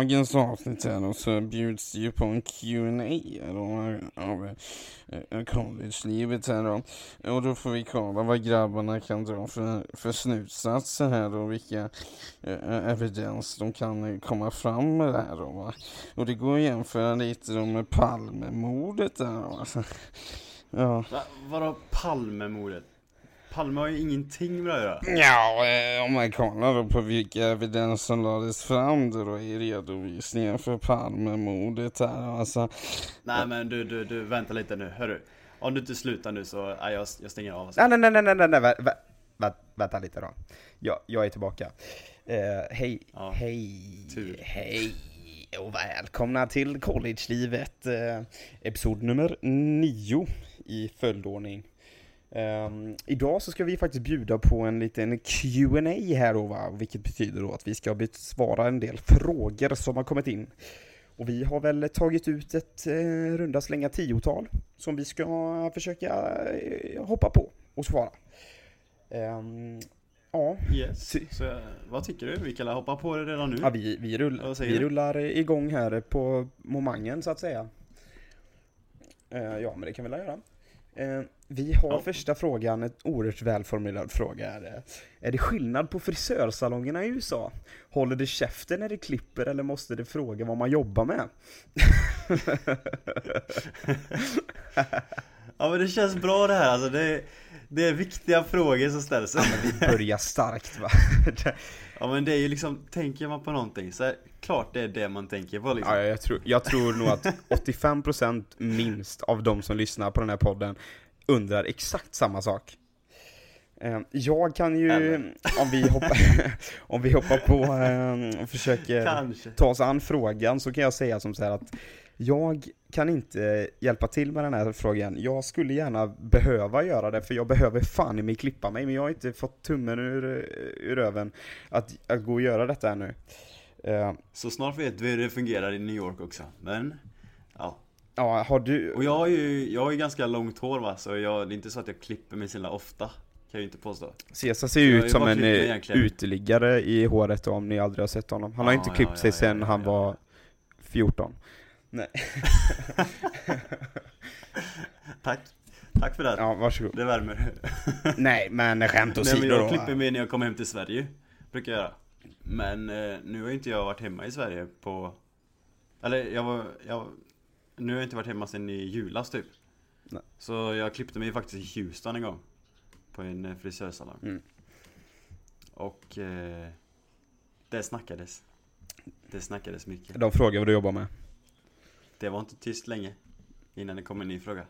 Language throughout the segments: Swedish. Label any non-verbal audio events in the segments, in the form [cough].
I, dagens avsnitt här och så bjuds det ju på en Q&A då av eh, college-livet här då. Och då får vi kolla vad grabbarna kan dra för, för slutsatser här då, vilka eh, evidens de kan komma fram med här då va. Och det går att jämföra lite då med Palmemordet där då. Alltså. Ja. Va, vadå Palmemordet? Palme har ju ingenting med det att göra. Ja, eh, om man kollar på vilka evidens som lades fram då, då i redovisningen för Palmemordet här. Alltså, Nej men du, du, du, vänta lite nu, hörru. Om du inte slutar nu så, nej jag, jag stänger av. Alltså. Nej, nej, nej, nej, nej, nej, vä, vä, vä, vänta lite då. Jag, jag är tillbaka. Eh, hej, Ja, hej, tur. hej och välkomna till College-livet. Eh, episod nummer nio i följdordning. Ehm, idag så ska vi faktiskt bjuda på en liten Q&A här då va, vilket betyder då att vi ska besvara en del frågor som har kommit in. Och vi har väl tagit ut ett eh, runda slänga tiotal som vi ska försöka eh, hoppa på och svara. Ehm, ja, Yes. Så, vad tycker du? Vi kan hoppa på det redan nu. ja vi, vi, rull, vi du? rullar igång här på momangen så att säga. Eh, ja, men det kan vi väl göra. Eh, vi har Ja. första frågan, en oerhört välformulerad fråga. Är det, är det skillnad på frisörsalongerna i USA? Håller det käften när det klipper eller måste det fråga vad man jobbar med? [laughs] Ja men det känns bra det här alltså. Det, det är viktiga frågor som ställs. Vi börjar starkt va? [laughs] Ja men det är ju liksom, tänker man på någonting så är klart det är det man tänker på liksom. Ja, jag, tror, jag tror nog att 85% minst av de som lyssnar på den här podden undrar exakt samma sak. Eh, Jag kan ju, Eller? om vi hoppar, [laughs] om vi hoppar på eh, och försöker Kanske. ta oss an frågan så kan jag säga som så här att jag kan inte hjälpa till med den här frågan. Jag skulle gärna behöva göra det för jag behöver fan i mig klippa mig men jag har inte fått tummen ur, ur röven att, att gå och göra detta ännu. Eh, Så snart vet vi hur det fungerar i New York också. Men, ja. Har du, Och jag har ju, jag har ju ganska långt hår va, så jag, det är inte så att jag klipper mig så ofta. Kan jag ju inte påstå. Cesar ser ju ut ju som en eh, egentligen. uteliggare i håret om ni aldrig har sett honom. Han har Ja, inte ja, klippt ja, sig ja, sedan ja, han var 14. Nej. [laughs] Tack. Tack för det. Ja, varsågod. Det värmer. [laughs] Nej, men skämt Nej åsido men jag klipper mig när jag kommer hem till Sverige. Brukar jag göra. Men eh, nu har inte jag varit hemma i Sverige på... Eller jag var... Jag, nu har jag inte varit hemma sedan i julas typ. Nej. Så jag klippte mig faktiskt i Houston en gång. På en eh, frisörsalong. Mm. Och... Eh, det snackades. Det snackades mycket. De frågar vad du jobbar med. Det var inte tyst länge. Innan det kom en ny fråga.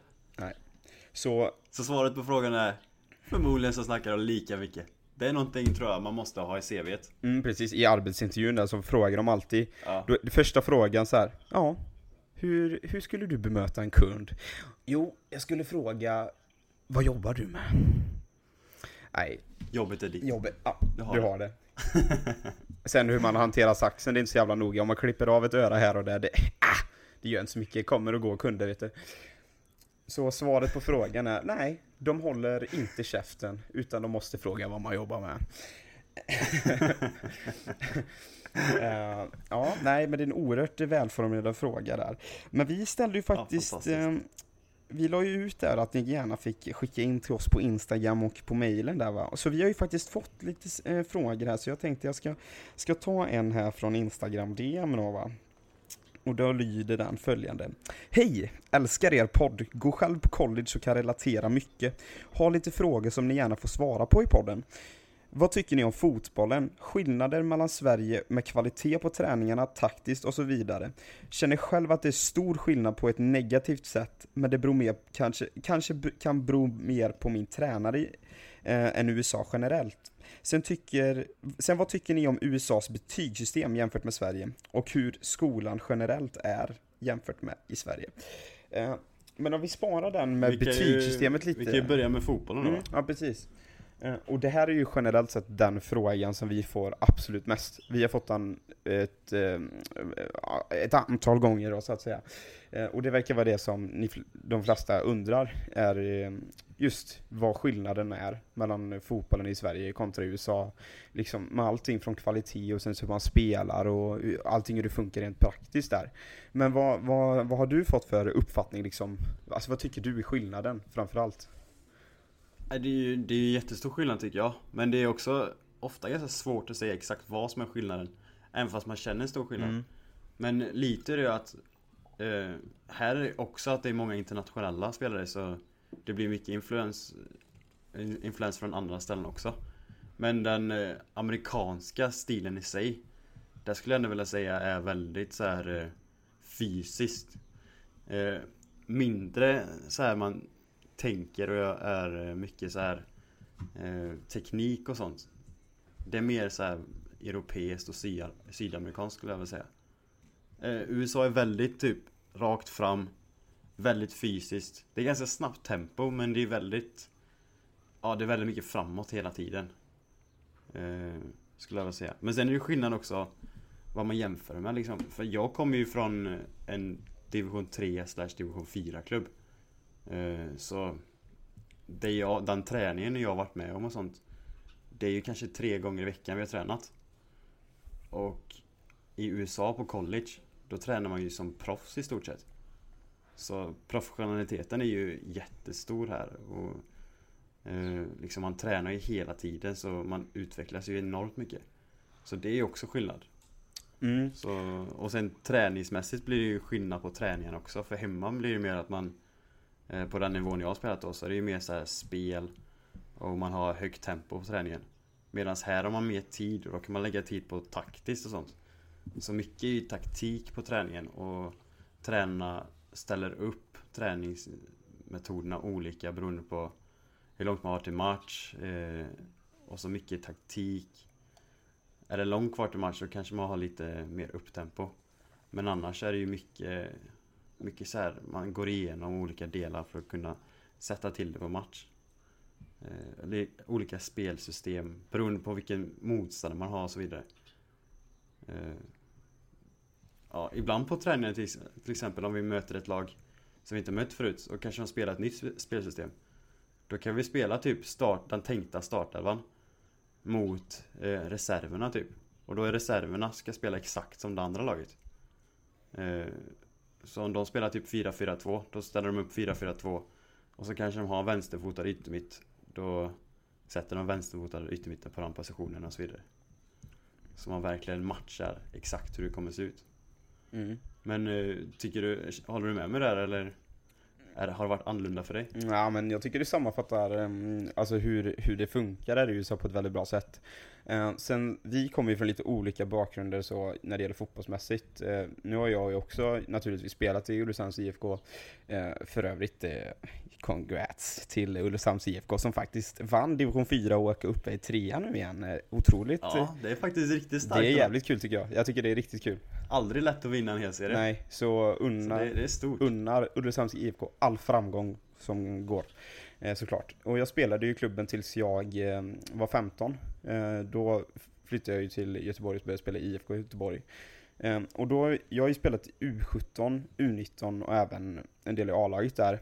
Så, Så svaret på frågan är Förmodligen så snackar de lika mycket. Det är någonting tror jag man måste ha i CVt. mm, precis, i arbetsintervjun där så frågar de alltid. Ja. Då, första frågan så här. Ja, hur, hur skulle du bemöta en kund? Jo, jag skulle fråga, vad jobbar du med? Nej, Jobbet är ditt. jobbet, ja, Du har du det. har det. [laughs] Sen hur man hanterar saxen, det är inte så jävla noga. Om man klipper av ett öra här och där, det, ah, det gör inte så mycket. Kommer och går kunder, vet du. Så svaret på frågan är, nej, de håller inte käften, utan de måste fråga vad man jobbar med. [laughs] [laughs] [laughs] Eh, ja, nej, men det är en oerhört välformulerad fråga där. Men vi ställde ju faktiskt, fantastiskt. eh, vi la ju ut där att ni gärna fick skicka in till oss på Instagram och på mailen där va. Så vi har ju faktiskt fått lite eh, frågor här, så jag tänkte jag ska, ska ta en här från Instagram DM då va. Och då lyder den följande. Hej! Älskar er podd. Går själv på college och kan relatera mycket. Har lite frågor som ni gärna får svara på i podden. Vad tycker ni om fotbollen? Skillnader mellan Sverige med kvalitet på träningarna, taktiskt och så vidare. Känner själv att det är stor skillnad på ett negativt sätt, men det beror mer, kanske, kanske kan bero mer på min tränare eh, än USA generellt. Sen, tycker, sen vad tycker ni om USAs betygssystem jämfört med Sverige? Och hur skolan generellt är jämfört med i Sverige? Eh, men om vi sparar den med Vi kan ju- betygssystemet lite. Vi kan ju börja med fotbollen då. Mm, ja, precis. Eh, och det här är ju generellt sett den frågan som vi får absolut mest. Vi har fått den ett, eh, ett antal gånger då, så att säga. Eh, och det verkar vara det som ni, de flesta undrar, är just vad skillnaden är mellan fotbollen i Sverige kontra USA. Liksom med allting från kvalitet och sen hur man spelar och allting hur det funkar rent praktiskt där. Men vad, vad, vad har du fått för uppfattning liksom? Alltså vad tycker du är skillnaden framförallt? allt? Det är ju det är jättestor skillnad tycker jag. Men det är också ofta ganska svårt att säga exakt vad som är skillnaden. Även fast man känner en stor skillnad. Mm. Men lite är det ju att eh, här är det också att det är många internationella spelare så det blir mycket influens, influens från andra ställen också. Men den eh, amerikanska stilen i sig, där skulle jag ändå vilja säga är väldigt så här eh, fysiskt. Eh, mindre så här man tänker och jag är eh, mycket så här eh, teknik och sånt. Det är mer så här europeiskt och sy sydamerikanskt skulle jag vilja säga. Eh, USA är väldigt typ rakt fram, väldigt fysiskt. Det är ganska snabbt tempo men det är väldigt Ja det är väldigt mycket framåt hela tiden. Eh, skulle jag vilja säga. Men sen är det skillnad också vad man jämför med liksom. För jag kommer ju från en division 3 slash division 4 klubb. Eh, så det jag, den träningen jag har varit med om och sånt Det är ju kanske tre gånger i veckan vi har tränat. Och i USA på college Då tränar man ju som proffs i stort sett. Så professionaliteten är ju jättestor här. Och eh, liksom man tränar ju hela tiden så man utvecklas ju enormt mycket. Så det är ju också skillnad. Mm. Så, och sen träningsmässigt blir det ju skillnad på träningen också. För hemma blir det mer att man Eh, på den nivån jag har spelat då så är det ju mer så här spel Och man har högt tempo på träningen. Medan här har man mer tid och då kan man lägga tid på taktiskt och sånt. Så mycket är ju taktik på träningen och tränarna ställer upp träningsmetoderna olika beroende på hur långt man har till match eh, och så mycket taktik. Är det långt kvar till match så kanske man har lite mer upptempo. Men annars är det ju mycket, mycket så här, man går igenom olika delar för att kunna sätta till det på match. Eh, eller olika spelsystem beroende på vilken motståndare man har och så vidare. Eh, ja, ibland på träningen till, till exempel om vi möter ett lag som vi inte mött förut och kanske de spelar ett nytt spelsystem. Då kan vi spela typ start, den tänkta startelvan mot eh, reserverna typ. Och då är reserverna ska spela exakt som det andra laget. Eh, så om de spelar typ 4-4-2, då ställer de upp 4-4-2 och så kanske de har vänsterfotad yttermitt. Då sätter de vänsterfotade yttermitten på den positionen och så vidare. Så man verkligen matchar exakt hur det kommer se ut. Mm. Men eh, tycker du, håller du med mig där eller? Är, det- har det varit annorlunda för dig? Ja men jag tycker det sammanfattar um, alltså hur, hur det funkar där i USA på ett väldigt bra sätt. Eh, sen, vi kommer ju från lite olika bakgrunder så när det gäller fotbollsmässigt. Eh, nu har jag ju också naturligtvis spelat i Ulricehamns IFK. Eh, för övrigt, congrats till Ulricehamns IFK som faktiskt vann division 4 och åker upp i trean nu igen. Otroligt. Ja, det är faktiskt riktigt det starkt. är jävligt kul tycker jag. Jag tycker det är riktigt kul. Aldrig lätt att vinna en hel serie. Nej, så Så unna, det, det är stort. unnar Ulricehamns IFK all framgång som går. Eh, såklart. Och jag spelade ju i klubben tills jag eh, var 15. Eh, då flyttade jag ju till Göteborg och började spela i IFK Göteborg. Och då, jag har ju spelat i U17, U19 och även en del i A-laget där.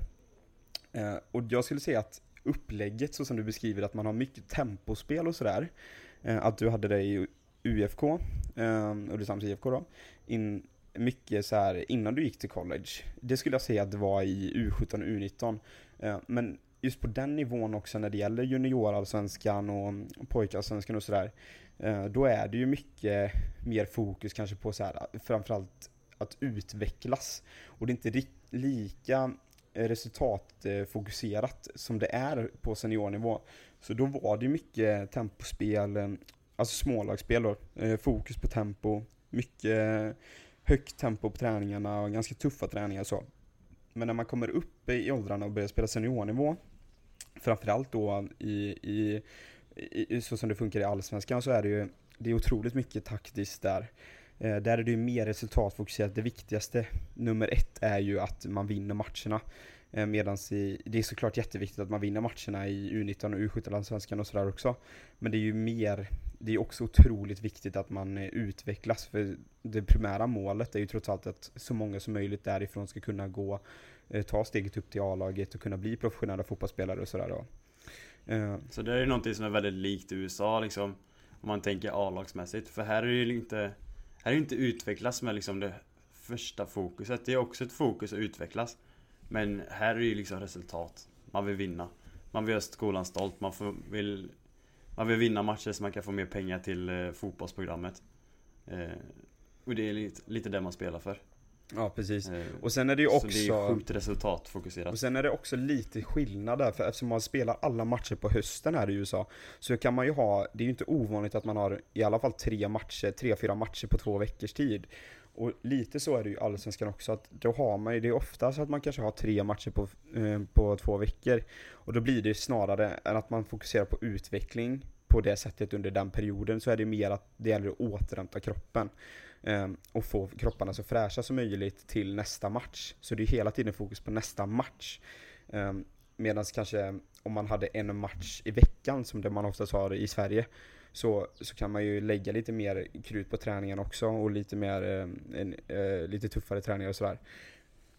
Och jag skulle säga att upplägget så som du beskriver att man har mycket tempospel och sådär. Att du hade det i UFK, Ulricehamns IFK då. In, mycket så här innan du gick till college. Det skulle jag säga att det var i U17 och U19. Men just på den nivån också när det gäller juniorallsvenskan och pojkallsvenskan och sådär. Eh, då är det ju mycket mer fokus kanske på så här, framförallt att utvecklas. Och det är inte lika resultatfokuserat som det är på seniornivå. Så då var det ju mycket tempospel, eh, alltså smålagsspel då. Eh, fokus på tempo, mycket högt tempo på träningarna och ganska tuffa träningar och så. Men när man kommer upp i åldrarna och börjar spela seniornivå, framförallt då i, i, i, så som det funkar i Allsvenskan så är det ju det är otroligt mycket taktiskt där. Eh, där är det ju mer resultatfokuserat. Det viktigaste, nummer ett, är ju att man vinner matcherna. Eh, Medan det är såklart jätteviktigt att man vinner matcherna i U19 och U17-landsvenskan och sådär också. Men det är ju mer, det är också otroligt viktigt att man eh, utvecklas. För det primära målet är ju trots allt att så många som möjligt därifrån ska kunna gå, Eh, ta steget upp till A-laget och kunna bli professionella fotbollsspelare och sådär då. Eh, så det är ju någonting som är väldigt likt USA liksom. Om man tänker A-lagsmässigt. För här är det ju inte, här är det inte utvecklas med liksom det första fokuset. Det är också ett fokus att utvecklas. Men här är det ju liksom resultat. Man vill vinna. Man vill göra skolan stolt. Man får, vill, man vill vinna matcher så man kan få mer pengar till eh, fotbollsprogrammet. Eh, och det är lite, lite det man spelar för. Ja precis. Eh, och sen är det ju också... Så det är sjukt resultatfokuserat. Och sen är det också lite skillnad där, för eftersom man spelar alla matcher på hösten här i USA, så kan man ju ha, det är ju inte ovanligt att man har i alla fall tre matcher, tre, fyra matcher på två veckors tid. Och lite så är det ju i Allsvenskan också, att då har man ju, det är ofta så att man kanske har tre matcher på, eh, på två veckor. Och då blir det snarare än att man fokuserar på utveckling på det sättet under den perioden, så är det mer att det gäller att återhämta kroppen. Eh, och få kropparna så fräscha som möjligt till nästa match. Så det är hela tiden fokus på nästa match. Eh, Medan kanske om man hade en match i veckan, som det man oftast har i Sverige, så, så kan man ju lägga lite mer krut på träningen också och lite mer, eh, en, eh, lite tuffare träningar och sådär.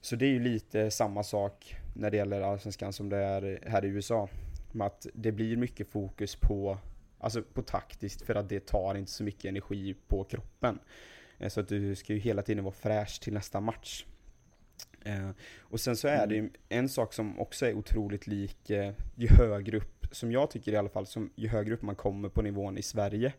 Så det är ju lite samma sak när det gäller Allsvenskan som det är här i USA. Med att det blir mycket fokus på, alltså på taktiskt för att det tar inte så mycket energi på kroppen. Eh, så att du ska ju hela tiden vara fräsch till nästa match. Eh, och sen så är det ju mm. en sak som också är otroligt lik eh, ju högre upp, som jag tycker i alla fall, som ju högre upp man kommer på nivån i Sverige,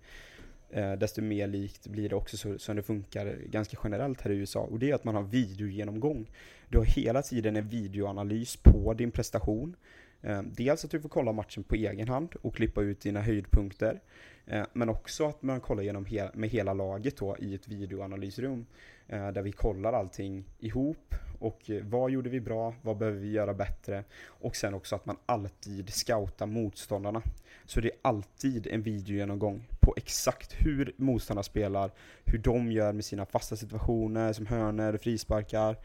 desto mer likt blir det också så, som det funkar ganska generellt här i USA. Och det är att man har videogenomgång. Du har hela tiden en videoanalys på din prestation. Eh, dels att du får kolla matchen på egen hand och klippa ut dina höjdpunkter. Eh, men också att man kollar igenom he med hela laget då i ett videoanalysrum. Eh, där vi kollar allting ihop och vad gjorde vi bra, vad behöver vi göra bättre och sen också att man alltid scoutar motståndarna. Så det är alltid en videogenomgång på exakt hur motståndarna spelar, hur de gör med sina fasta situationer som hörner, frisparkar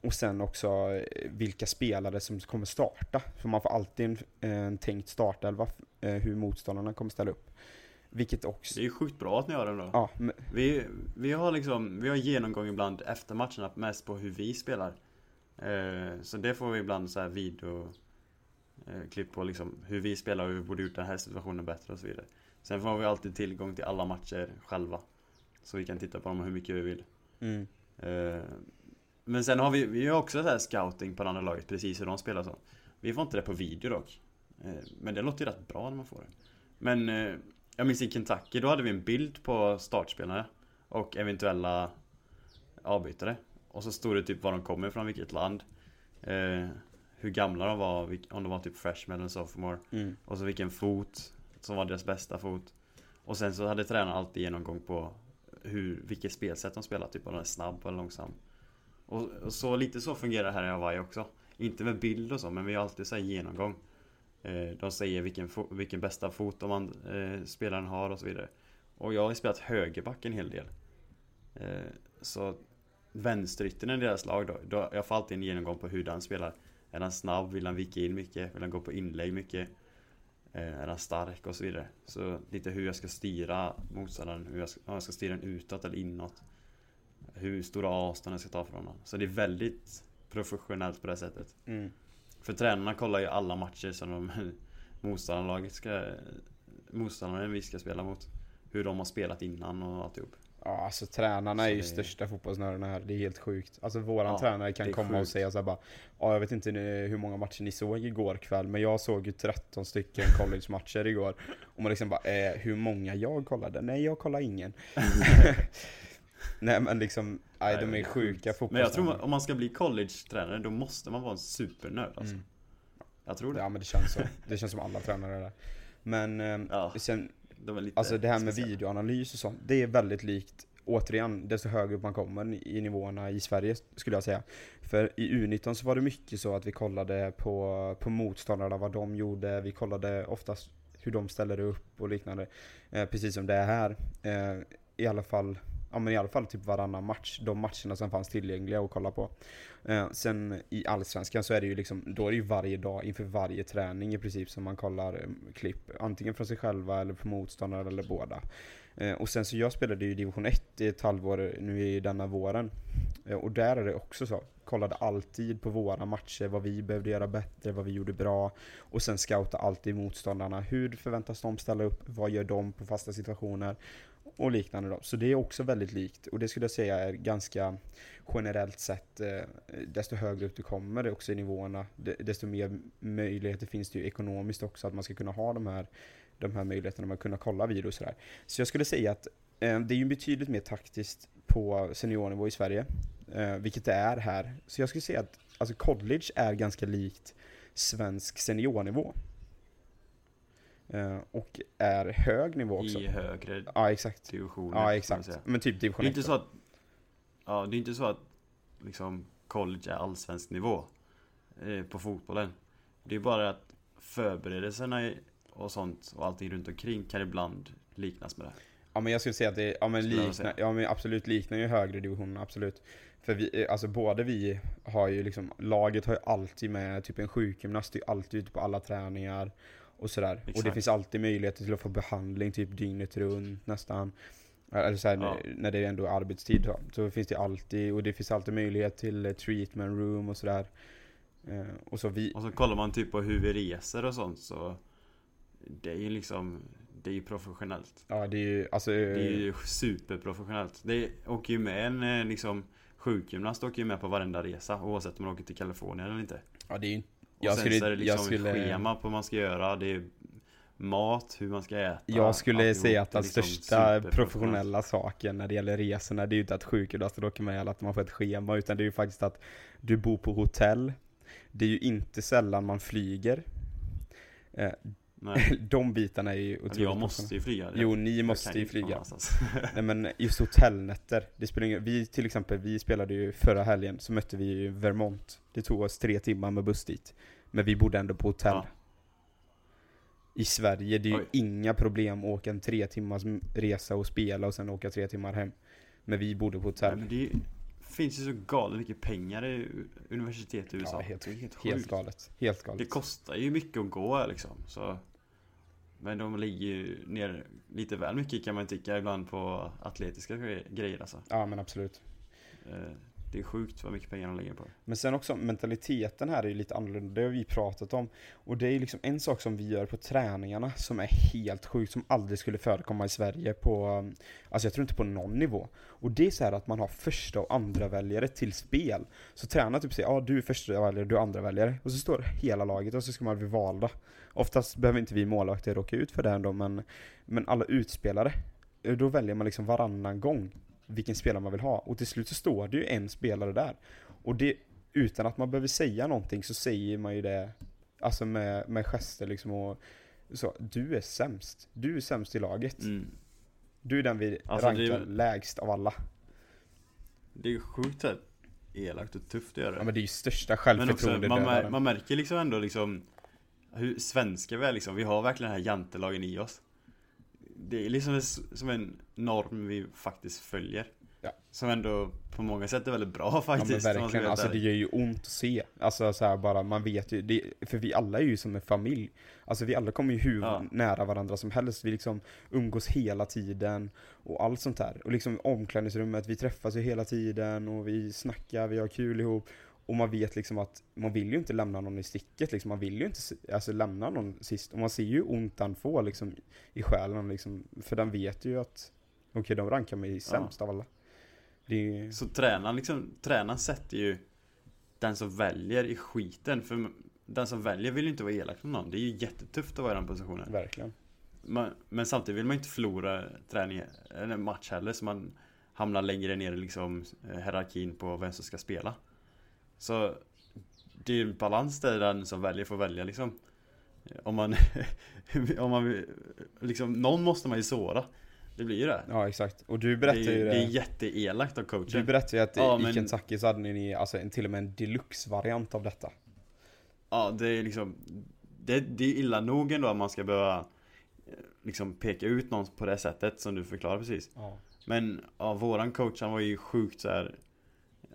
och sen också vilka spelare som kommer starta. För man får alltid en, en tänkt startelva, hur motståndarna kommer ställa upp. Vilket också... Det är sjukt bra att ni gör det då. Ja, men... vi, vi har liksom, vi har genomgång ibland efter matcherna mest på hur vi spelar. Eh, så det får vi ibland så här video eh, klipp på liksom hur vi spelar och hur vi borde gjort den här situationen bättre och så vidare. Sen får vi alltid tillgång till alla matcher själva. Så vi kan titta på dem hur mycket vi vill. Mm. Eh, men sen har vi, vi har också så här scouting på det andra laget, precis hur de spelar så. Vi får inte det på video dock. Eh, men det låter ju rätt bra när man får det. Men eh, jag minns i Kentucky, då hade vi en bild på startspelare och eventuella avbytare. Och så stod det typ var de kommer ifrån, vilket land. Eh, hur gamla de var, om de var typ freshman eller sophomore. Mm. Och så vilken fot som var deras bästa fot. Och sen så hade tränaren alltid genomgång på hur, vilket spelsätt de spelar, typ om de är snabb eller långsam. Och, och, så lite så fungerar det här i Hawaii också. Inte med bild och så, men vi har alltid så genomgång. Eh, de säger vilken, vilken bästa fot man, eh, spelaren har och så vidare. Och jag har spelat högerback en hel del. Eh, så vänsteryttern i deras lag då, då, jag får alltid en genomgång på hur den spelar. Är han snabb? Vill han vika in mycket? Vill han gå på inlägg mycket? Eh, är han stark? Och så vidare. Så lite hur jag ska styra motståndaren, hur jag ska, om jag ska styra den utåt eller inåt. Hur stora avstånd jag ska ta från honom. Så det är väldigt professionellt på det sättet. Mm. För tränarna kollar ju alla matcher som de [laughs] motståndarlaget ska Motståndaren vi ska spela mot Hur de har spelat innan och alltihop Ja alltså tränarna är ju det... största fotbollsnördarna här, det är helt sjukt. Alltså våran ja, tränare kan komma sjukt. och säga såhär bara Ja jag vet inte hur många matcher ni såg igår kväll men jag såg ju 13 stycken [laughs] college-matcher igår. Och man liksom bara eh, hur många jag kollade? Nej jag kollade ingen. [laughs] [laughs] Nej men liksom, nej, de är sjuka fotbollstränare. Men jag tror man, om man ska bli college-tränare då måste man vara en supernörd alltså. Mm. Jag tror det. Ja men det känns så. Det känns som alla tränare där. Men eh, ja, sen, de alltså det här med videoanalys och sånt, det är väldigt likt återigen, desto högre upp man kommer i nivåerna i Sverige skulle jag säga. För i U19 så var det mycket så att vi kollade på, på motståndarna, vad de gjorde, vi kollade oftast hur de ställde upp och liknande. Eh, precis som det är här. Eh, I alla fall ja men i alla fall typ varannan match, de matcherna som fanns tillgängliga att kolla på. Eh, sen i Allsvenskan så är det ju liksom, då är det ju varje dag inför varje träning i princip som man kollar eh, klipp, antingen från sig själva eller på motståndare eller båda. Eh, och sen så jag spelade ju division 1 i ett halvår nu i denna våren. Eh, och där är det också så, kollade alltid på våra matcher, vad vi behövde göra bättre, vad vi gjorde bra. Och sen scouta alltid motståndarna, hur förväntas de ställa upp, vad gör de på fasta situationer? och liknande då. Så det är också väldigt likt och det skulle jag säga är ganska generellt sett eh, desto högre upp du kommer också i nivåerna desto mer möjligheter finns det ju ekonomiskt också att man ska kunna ha de här de här möjligheterna med att kunna kolla video och sådär. Så jag skulle säga att eh, det är ju betydligt mer taktiskt på seniornivå i Sverige, eh, vilket det är här. Så jag skulle säga att alltså college är ganska likt svensk seniornivå. Eh, och är hög nivå också. I högre ja, exakt. divisioner. Ja, exakt. Men typ division Det är inte så att, ja, det är inte så att liksom college är allsvensk nivå eh, på fotbollen. Det är bara att förberedelserna och sånt och allting runt omkring kan ibland liknas med det. Ja men jag skulle säga att det, ja men, likna, ja, men absolut liknar ju högre divisioner, absolut. För vi, eh, alltså både vi har ju liksom, laget har ju alltid med typ en sjukgymnast, är alltid ute på alla träningar och sådär. Exakt. Och det finns alltid möjligheter till att få behandling typ dygnet runt nästan. Eller såhär, ja. när det ändå är arbetstid så, så finns det alltid, och det finns alltid möjlighet till eh, treatment room och sådär. Eh, och så vi... Och så kollar man typ på hur vi reser och sånt så Det är ju liksom Det är ju professionellt. Ja det är ju, alltså... Det är ju superprofessionellt. Det åker ju med en liksom Sjukgymnast åker ju med på varenda resa oavsett om man åker till Kalifornien eller inte. Ja det är ju och jag sen skulle, så är det liksom skulle, schema på vad man ska göra. Det är mat, hur man ska äta. Jag skulle säga att den liksom största professionella saken när det gäller resorna, det är ju inte att sjukgymnasten åker med eller att man får ett schema, utan det är ju faktiskt att du bor på hotell. Det är ju inte sällan man flyger. Nej. [laughs] De bitarna är ju otroligt Jag måste ju flyga. Jo, ni måste ju flyga. [laughs] Nej men just hotellnätter. Det spelar ingen Vi till exempel, vi spelade ju förra helgen, så mötte vi ju Vermont. Det tog oss tre timmar med buss dit. Men vi bodde ändå på hotell. Ja. I Sverige, det är ju Oj. inga problem att åka en tre timmars resa och spela och sen åka tre timmar hem. Men vi bodde på hotell. Ja, det finns ju så galet mycket pengar i universitet i USA. Ja, helt, helt, helt galet. Helt galet. Det kostar ju mycket att gå liksom. Så men de ligger ju ner lite väl mycket kan man tycka ibland på atletiska grejer alltså. Ja men absolut. Det är sjukt vad mycket pengar de lägger på Men sen också mentaliteten här är ju lite annorlunda, det har vi pratat om. Och det är liksom en sak som vi gör på träningarna som är helt sjukt, som aldrig skulle förekomma i Sverige på, um, alltså jag tror inte på någon nivå. Och det är så att man har första och andra väljare till spel. Så tränaren typ säger, ja du är första väljare, du är andra väljare. Och så står hela laget och så ska man bli valda. Oftast behöver inte vi målvakter råka ut för det ändå, men, men alla utspelare, eh, då väljer man liksom varannan gång vilken spelare man vill ha. Och till slut så står det ju en spelare där. Och det, utan att man behöver säga någonting så säger man ju det, alltså med, med gester liksom och så, du är sämst. Du är sämst i laget. Mm. Du är den vi alltså rankar det, lägst av alla. Det är ju sjukt här elakt och tufft att göra Ja men det är ju största självförtroende man, mär, man märker liksom ändå liksom hur svenska vi är liksom. Vi har verkligen den här jantelagen i oss det är liksom som en norm vi faktiskt följer. Ja. Som ändå på många sätt är väldigt bra faktiskt. Ja men verkligen, alltså det gör ju ont att se. Alltså så bara, man vet ju, det, för vi alla är ju som en familj. Alltså vi alla kommer ju hur ja. nära varandra som helst. Vi liksom umgås hela tiden och allt sånt där. Och liksom omklädningsrummet, vi träffas ju hela tiden och vi snackar, vi har kul ihop. Och man vet liksom att man vill ju inte lämna någon i sticket liksom. Man vill ju inte alltså, lämna någon sist. Och man ser ju ont han får liksom i själen liksom. För den vet ju att okej, okay, de rankar mig sämst ja. av alla. Det... Så tränaren liksom, tränaren sätter ju den som väljer i skiten. För den som väljer vill ju inte vara elak mot någon. Det är ju jättetufft att vara i den positionen. Verkligen. Man, men samtidigt vill man ju inte förlora träning, eller match heller. Så man hamnar längre ner i liksom eh, hierarkin på vem som ska spela. Så det är ju en balans där den som väljer får välja liksom. Om man, [laughs] om man liksom, någon måste man ju såra. Det blir ju det. Ja exakt. Och du berättade ju det. Det är jätteelakt av coachen. Du berättade ju att ja, i men... Kentucky så hade ni alltså en, till och med en deluxe-variant av detta. Ja, det är liksom det, det är illa nog ändå att man ska behöva liksom peka ut någon på det sättet som du förklarar precis. Ja. Men ja, våran coach han var ju sjukt så här.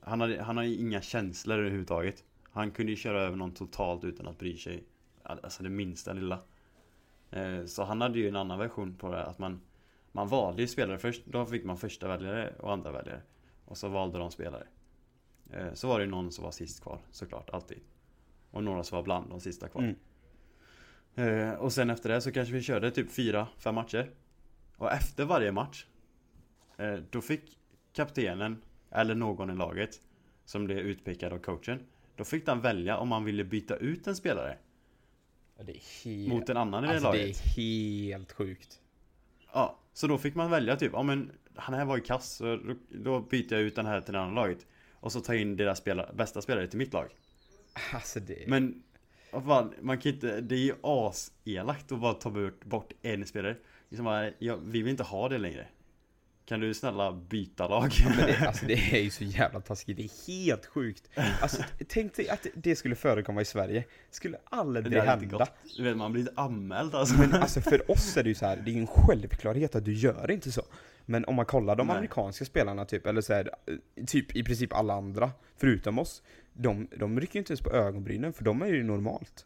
Han hade, han hade inga känslor överhuvudtaget. Han kunde ju köra över någon totalt utan att bry sig. Alltså det minsta lilla. Eh, så han hade ju en annan version på det att man Man valde ju spelare först. Då fick man första väljare och andra väljare. Och så valde de spelare. Eh, så var det ju någon som var sist kvar såklart, alltid. Och några som var bland de sista kvar. Mm. Eh, och sen efter det så kanske vi körde typ fyra, fem matcher. Och efter varje match Då fick kaptenen, eller någon i laget Som blev utpekad av coachen Då fick den välja om man ville byta ut en spelare. Det helt... Mot en annan i det alltså, det laget. är helt sjukt. Ja, så då fick man välja typ, ja men Han här var ju kass, så då, då byter jag ut den här till det andra laget Och så tar jag in deras spelare, bästa spelare till mitt lag. Alltså det... Men fan, man kan inte, det är ju aselakt att bara ta bort, bort en spelare. Liksom bara, ja, Vi vill inte ha det längre Kan du snälla byta lag? Men det, [laughs] alltså det är ju så jävla taskigt, det är helt sjukt. Alltså tänk dig att det skulle förekomma i Sverige. Skulle aldrig Det hända. Du vet, man blir anmäld alltså Men alltså för oss är det ju så här, det är ju en självklarhet att du gör inte så. Men om man kollar de Nej. amerikanska spelarna typ, eller så här, typ i princip alla andra, förutom oss. De, de rycker ju inte ens på ögonbrynen, för de är ju normalt.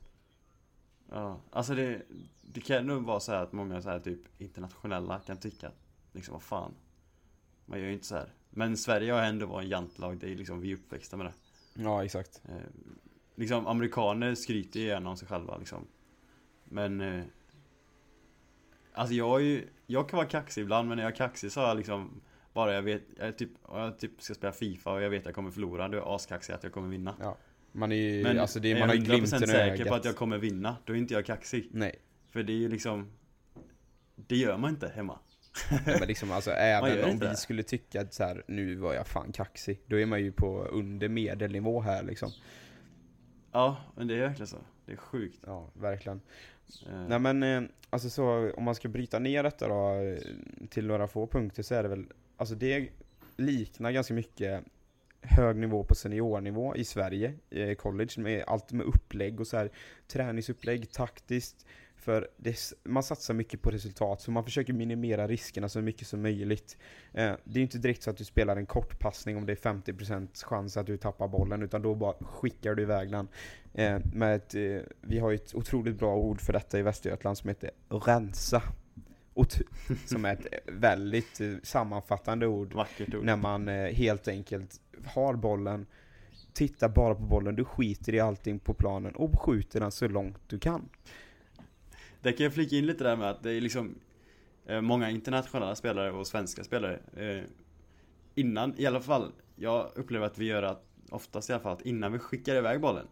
Ja, alltså det, det kan nog vara så att många så här typ internationella kan tycka att liksom vad fan Man gör ju inte så här. Men Sverige har ändå varit en jantlag, det är liksom, vi är uppväxta med det. Ja, exakt. eh, Liksom amerikaner skryter ju gärna om sig själva liksom. Men eh, Alltså jag är ju, jag kan vara kaxig ibland men när jag är kaxig så har jag liksom Bara jag vet, jag är typ, jag typ ska spela FIFA och jag vet att jag kommer förlora, då är jag askaxig att jag kommer vinna. Ja. Man är ju, Men alltså det, är man har jag ju 100% glimten i säker på att jag kommer vinna, då är inte jag kaxig. Nej. För det är ju liksom Det gör man inte hemma men liksom alltså [laughs] även om vi skulle tycka att så här, nu var jag fan kaxig. Då är man ju på under medelnivå här liksom. Ja, men det är verkligen så Det är sjukt Ja, verkligen. Eh, Nej men, eh, alltså så om man ska bryta ner detta då eh, till några få punkter så är det väl, alltså det liknar ganska mycket hög nivå på seniornivå i Sverige, eh, college, med allt med upplägg och så här träningsupplägg, taktiskt. För det, man satsar mycket på resultat, så man försöker minimera riskerna så mycket som möjligt. Eh, det är ju inte direkt så att du spelar en kortpassning om det är 50% chans att du tappar bollen, utan då bara skickar du iväg den. Eh, med ett, eh, vi har ju ett otroligt bra ord för detta i Västergötland som heter rensa. [laughs] Som är ett väldigt eh, sammanfattande ord Vackert ord när man eh, helt enkelt har bollen, tittar bara på bollen, du skiter i allting på planen och skjuter den så långt du kan. Där kan jag flika in lite där med att det är liksom eh, Många internationella spelare och svenska spelare eh, Innan, i alla fall Jag upplever att vi gör att Oftast i alla fall att innan vi skickar iväg bollen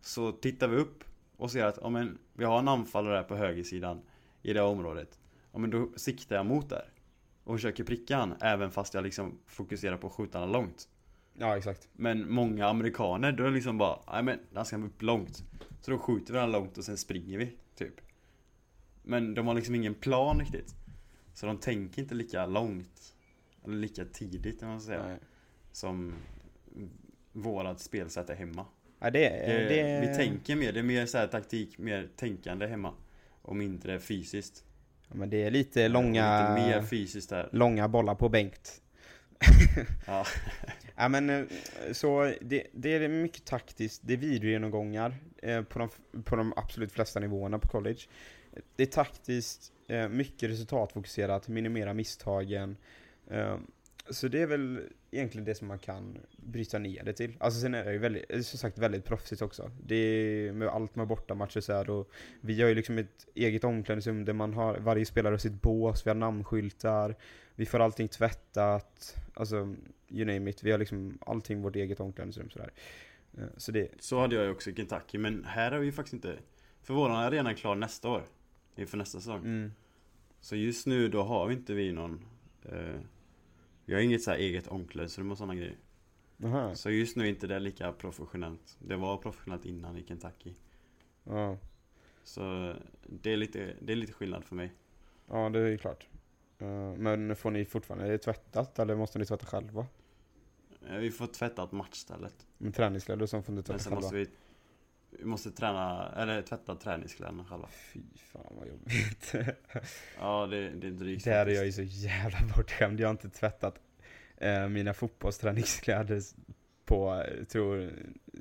Så tittar vi upp och ser att, ja men Vi har en anfallare där på högersidan I det området. Ja men då siktar jag mot där Och försöker pricka han även fast jag liksom fokuserar på att skjuta han långt. Ja, exakt. Men många amerikaner, då är det liksom bara Nej men den ska upp långt. Så då skjuter vi den långt och sen springer vi, typ Men de har liksom ingen plan riktigt. Så de tänker inte lika långt. Eller lika tidigt om man ska säga Nej. Som Vårat spelsätt är hemma. Ja, det, det, det, Vi tänker mer, det är mer så taktik, mer tänkande hemma. Och mindre fysiskt. Ja, men det är lite långa, Lite mer fysiskt där. långa bollar på Bengt. [laughs] Ja, Ja men eh, så det, det är mycket taktiskt, det är videogenomgångar eh, på, de, på de absolut flesta nivåerna på college. Det är taktiskt, eh, mycket resultatfokuserat, minimera misstagen. Ehm, så det är väl egentligen det som man kan bryta ner det till. Alltså sen är det ju väldigt, som sagt väldigt proffsigt också. Det är med allt med bortamatcher så här och vi har ju liksom ett eget omklädningsrum där man har, varje spelare har sitt bås, vi har namnskyltar, vi får allting tvättat, alltså you name it. Vi har liksom allting vårt eget omklädningsrum sådär. Eh, så det, så hade jag ju också i Kentucky Men här har vi ju faktiskt inte För våran arena är klar nästa år Inför nästa säsong. Mm, Så just nu då har vi inte vi någon eh, Vi har inget så här eget omklädningsrum och sådana grejer. Aha, Så just nu är inte det lika professionellt. Det var professionellt innan i Kentucky. Ja, Så det är lite, det är lite skillnad för mig. Ja det är ju klart. Eh, Men får ni fortfarande, är det tvättat eller måste ni tvätta själva? Eh, Vi får tvätta ett matchstället. Med träningskläder som får ni Men tvätta sen själva? måste vi vi måste träna, eller tvätta träningskläderna själva. Fy fan vad jobbigt. [laughs] Ja, det, det är drygt Där är jag ju så jävla bortskämd. Jag har inte tvättat eh, mina fotbollsträningskläder på, tror,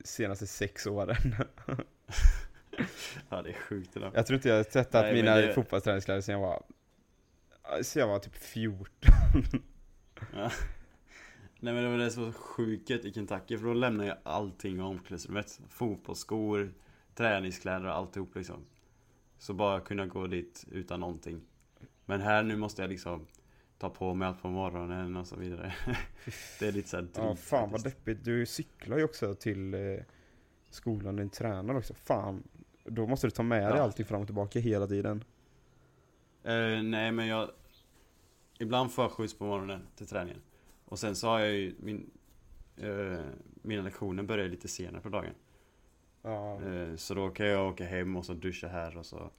senaste sex åren. [laughs] Ja, det är sjukt idag. Jag tror inte jag har tvättat Nej, mina det- fotbollsträningskläder sen jag var, sen jag var typ 14. Ja. Nej men det var det som var sjukt i Kentucky, för då lämnade jag allting i omklädningsrummet. Fotbollsskor, träningskläder och alltihop liksom. Så bara kunna gå dit utan någonting. Men här nu måste jag liksom ta på mig allt på morgonen och så vidare. [laughs] Det är lite såhär Ja, fan vad deppigt. Du cyklar ju också till eh, skolan, din tränare också. Fan, då måste du ta med dig Ja. allting fram och tillbaka hela tiden. Eh, nej men jag Ibland får jag skjuts på morgonen till träningen Och sen så har jag ju min eh, Mina lektioner börjar lite senare på dagen. Ja, Eh, Så då kan jag åka hem och så duscha här och så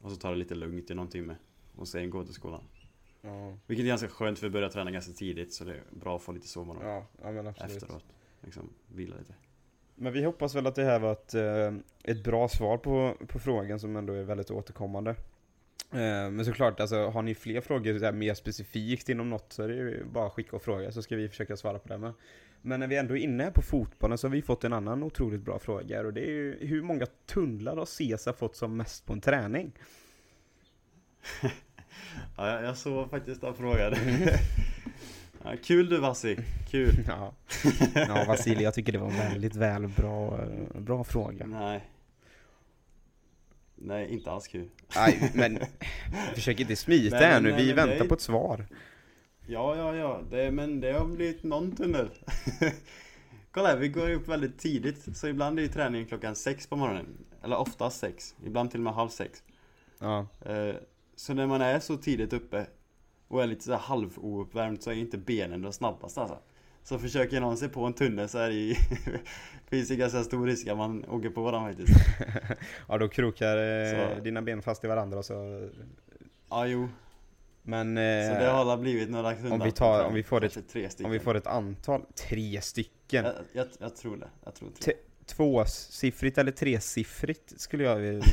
Och så ta det lite lugnt i någon timme. Och sen gå till skolan. Ja, Vilket är ganska skönt för vi börjar träna ganska tidigt Så det är bra att få lite sovmorgon ja, ja efteråt. Liksom vila lite. Men vi hoppas väl att det här var ett, eh, ett bra svar på, på frågan som ändå är väldigt återkommande. Eh, Men såklart, alltså, har ni fler frågor så här, mer specifikt inom något så är det ju bara att skicka och fråga så ska vi försöka svara på det med. Men när vi ändå är inne på fotbollen så har vi fått en annan otroligt bra fråga och det är ju hur många tunnlar har Cesar fått som mest på en träning? [laughs] Ja, jag, såg faktiskt den frågan [laughs] ja, Kul du Vassi, kul [laughs] Ja, ja Vasilij, jag tycker det var en väldigt väl bra, bra fråga. Nej Nej, inte alls kul Nej, [laughs] men försök inte smita Nej, här nu, nej, vi väntar nej. på ett svar. Ja, ja, ja, det, men det har blivit någon tunnel. [laughs] Kolla här, vi går upp väldigt tidigt. Så ibland är ju träningen klockan sex på morgonen. Eller oftast sex, ibland till och med halv sex. Ja, Eh, Så när man är så tidigt uppe Och är lite så halvouppvärmd så är inte benen de snabbaste alltså Så försöker någon sig på en tunnel så är det ju [laughs] Finns det ganska stor risk att man åker på den faktiskt [laughs] ja då krokar eh, dina ben fast i varandra så Ja, jo Men Så eh, det har alla blivit några tunnlar vi tar- om vi får ett- tre stycken om vi får ett antal, tre stycken, jag, jag, jag tror det, jag tror tre tvåsiffrigt eller tresiffrigt skulle jag vilja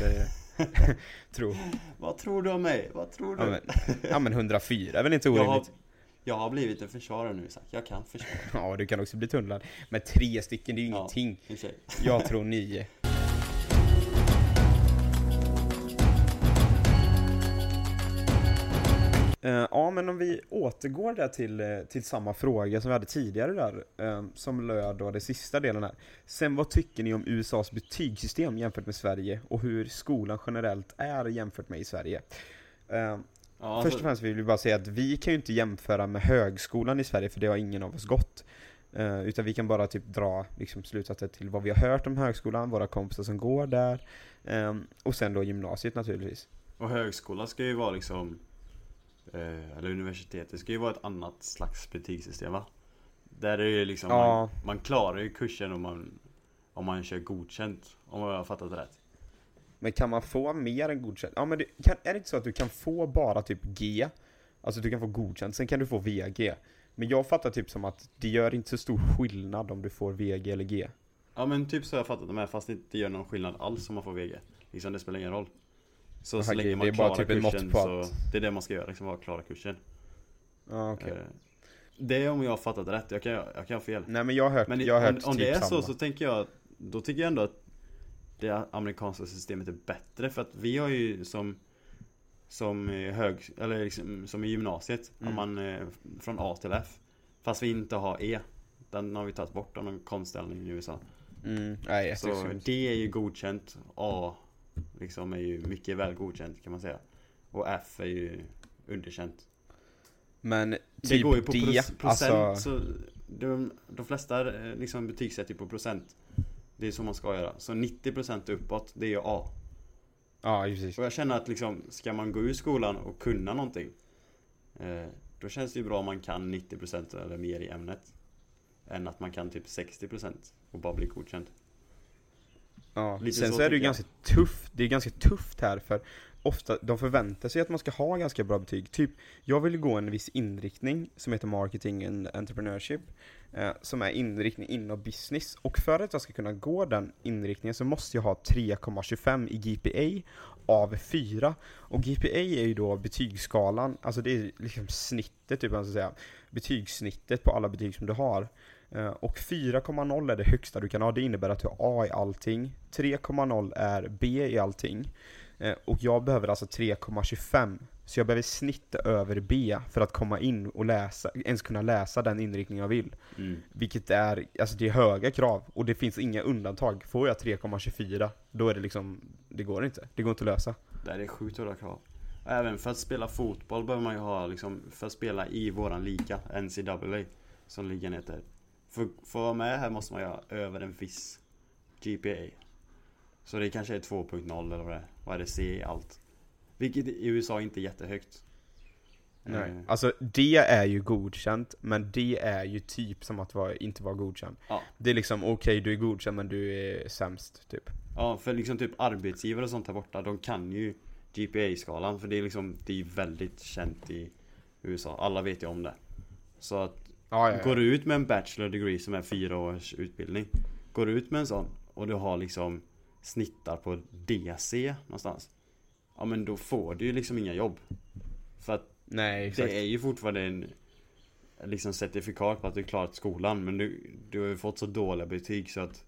eh, [laughs] tro. Vad tror du om mig? Vad tror du? Ja men, ja men 104 är väl inte har, orimligt? Jag har blivit en försvarare nu Isak, jag kan försvara [laughs] Ja, du kan också bli tunnlad. Men tre stycken, det är ju Ja. ingenting. för sig. [laughs] Jag tror nio. Eh, ja, men om vi återgår där till, eh, till samma fråga som vi hade tidigare där, eh, som löd då det sista delen här. Sen vad tycker ni om USAs betygssystem jämfört med Sverige och hur skolan generellt är jämfört med i Sverige? Ja, Först så- och främst vill vi bara säga att vi kan ju inte jämföra med högskolan i Sverige för det har ingen av oss gått. Eh, utan vi kan bara typ dra liksom, slutsatser till vad vi har hört om högskolan, våra kompisar som går där. eh, och sen då gymnasiet naturligtvis. Och högskola ska ju vara liksom eh, Eller universitetet ska ju vara ett annat slags betygssystem va? Där är det ju liksom Ja. man, man klarar ju kursen om man Om man kör godkänt Om jag har fattat rätt Men kan man få mer än godkänt? Ja men det, kan, är det inte så att du kan få bara typ G? Alltså du kan få godkänt, sen kan du få VG. Men jag fattar typ som att det gör inte så stor skillnad om du får VG eller G. Ja men typ så har jag fattat det med fast det inte gör någon skillnad alls om man får VG Liksom det spelar ingen roll Så, så Okej, länge man det är bara klarar typ kursen så Det är det man ska göra, liksom bara klara kursen Ja okej. Eh, Det är om jag har fattat rätt, jag kan, jag kan ha fel Nej men jag har hört, Men jag har om, hört om typ det är samma. så så tänker jag Då tycker jag ändå att Det amerikanska systemet är bättre för att vi har ju som Som i hög, eller liksom, som i gymnasiet Mm. Man eh, från A till F. Fast vi inte har E. Den har vi tagit bort av någon konstställning i USA. Mm, nej, Så jätteskumt. D är ju godkänt. A Liksom är ju mycket väl godkänt kan man säga. Och F är ju underkänt. Men det typ går ju på D, proc- procent, alltså, så de, de flesta eh, liksom betygsätter ju på procent Det är så man ska göra, så 90% uppåt, det är ju A ja precis. Och jag känner att liksom, ska man gå ur skolan och kunna någonting eh, Då känns det ju bra om man kan 90% eller mer i ämnet Än att man kan typ 60% och bara bli godkänd Ja. Lite Sen så så, är det ju ganska tufft, det är ganska tufft här för ofta, de förväntar sig att man ska ha ganska bra betyg. Typ, jag vill gå en viss inriktning som heter marketing and entrepreneurship, eh, som är inriktning inom business. Och för att jag ska kunna gå den inriktningen så måste jag ha 3,25 i GPA av 4. Och GPA är ju då betygsskalan, alltså det är liksom snittet, typ man ska säga. Betygssnittet på alla betyg som du har. Eh, och 4,0 är det högsta du kan ha, det innebär att du har A i allting. 3,0 är B i allting. Eh, Och jag behöver alltså 3,25. Så jag behöver snitt över B för att komma in och läsa, ens kunna läsa den inriktning jag vill. Mm. Vilket är, alltså det är höga krav och det finns inga undantag. Får jag 3,24 då är det liksom, det går inte. Det går inte att lösa. Det är sjukt höga krav. Även för att spela fotboll behöver man ju ha liksom, för att spela i våran liga, NCAA, som ligan heter. För, för att vara med här måste man ju ha över en viss GPA. Så det kanske är 2.0 eller vad det är. Vad är det? C allt. Vilket i USA inte är jättehögt. Nej. Eh, Alltså det är ju godkänt, men det är ju typ som att vara, inte vara godkänd. Ja. Det är liksom okej, du är godkänd men du är sämst, typ. Ja, för liksom typ arbetsgivare och sånt här borta, de kan ju GPA-skalan. För det är liksom, det är väldigt känt i USA. Alla vet ju om det. Så att Ja, ja, ja. Går du ut med en bachelor degree som är fyra års utbildning Går du ut med en sån och du har liksom snittar på DC någonstans. Ja men då får du ju liksom inga jobb. För att Nej, det är ju fortfarande en Liksom certifikat på att du klarat skolan men du, du har ju fått så dåliga betyg så att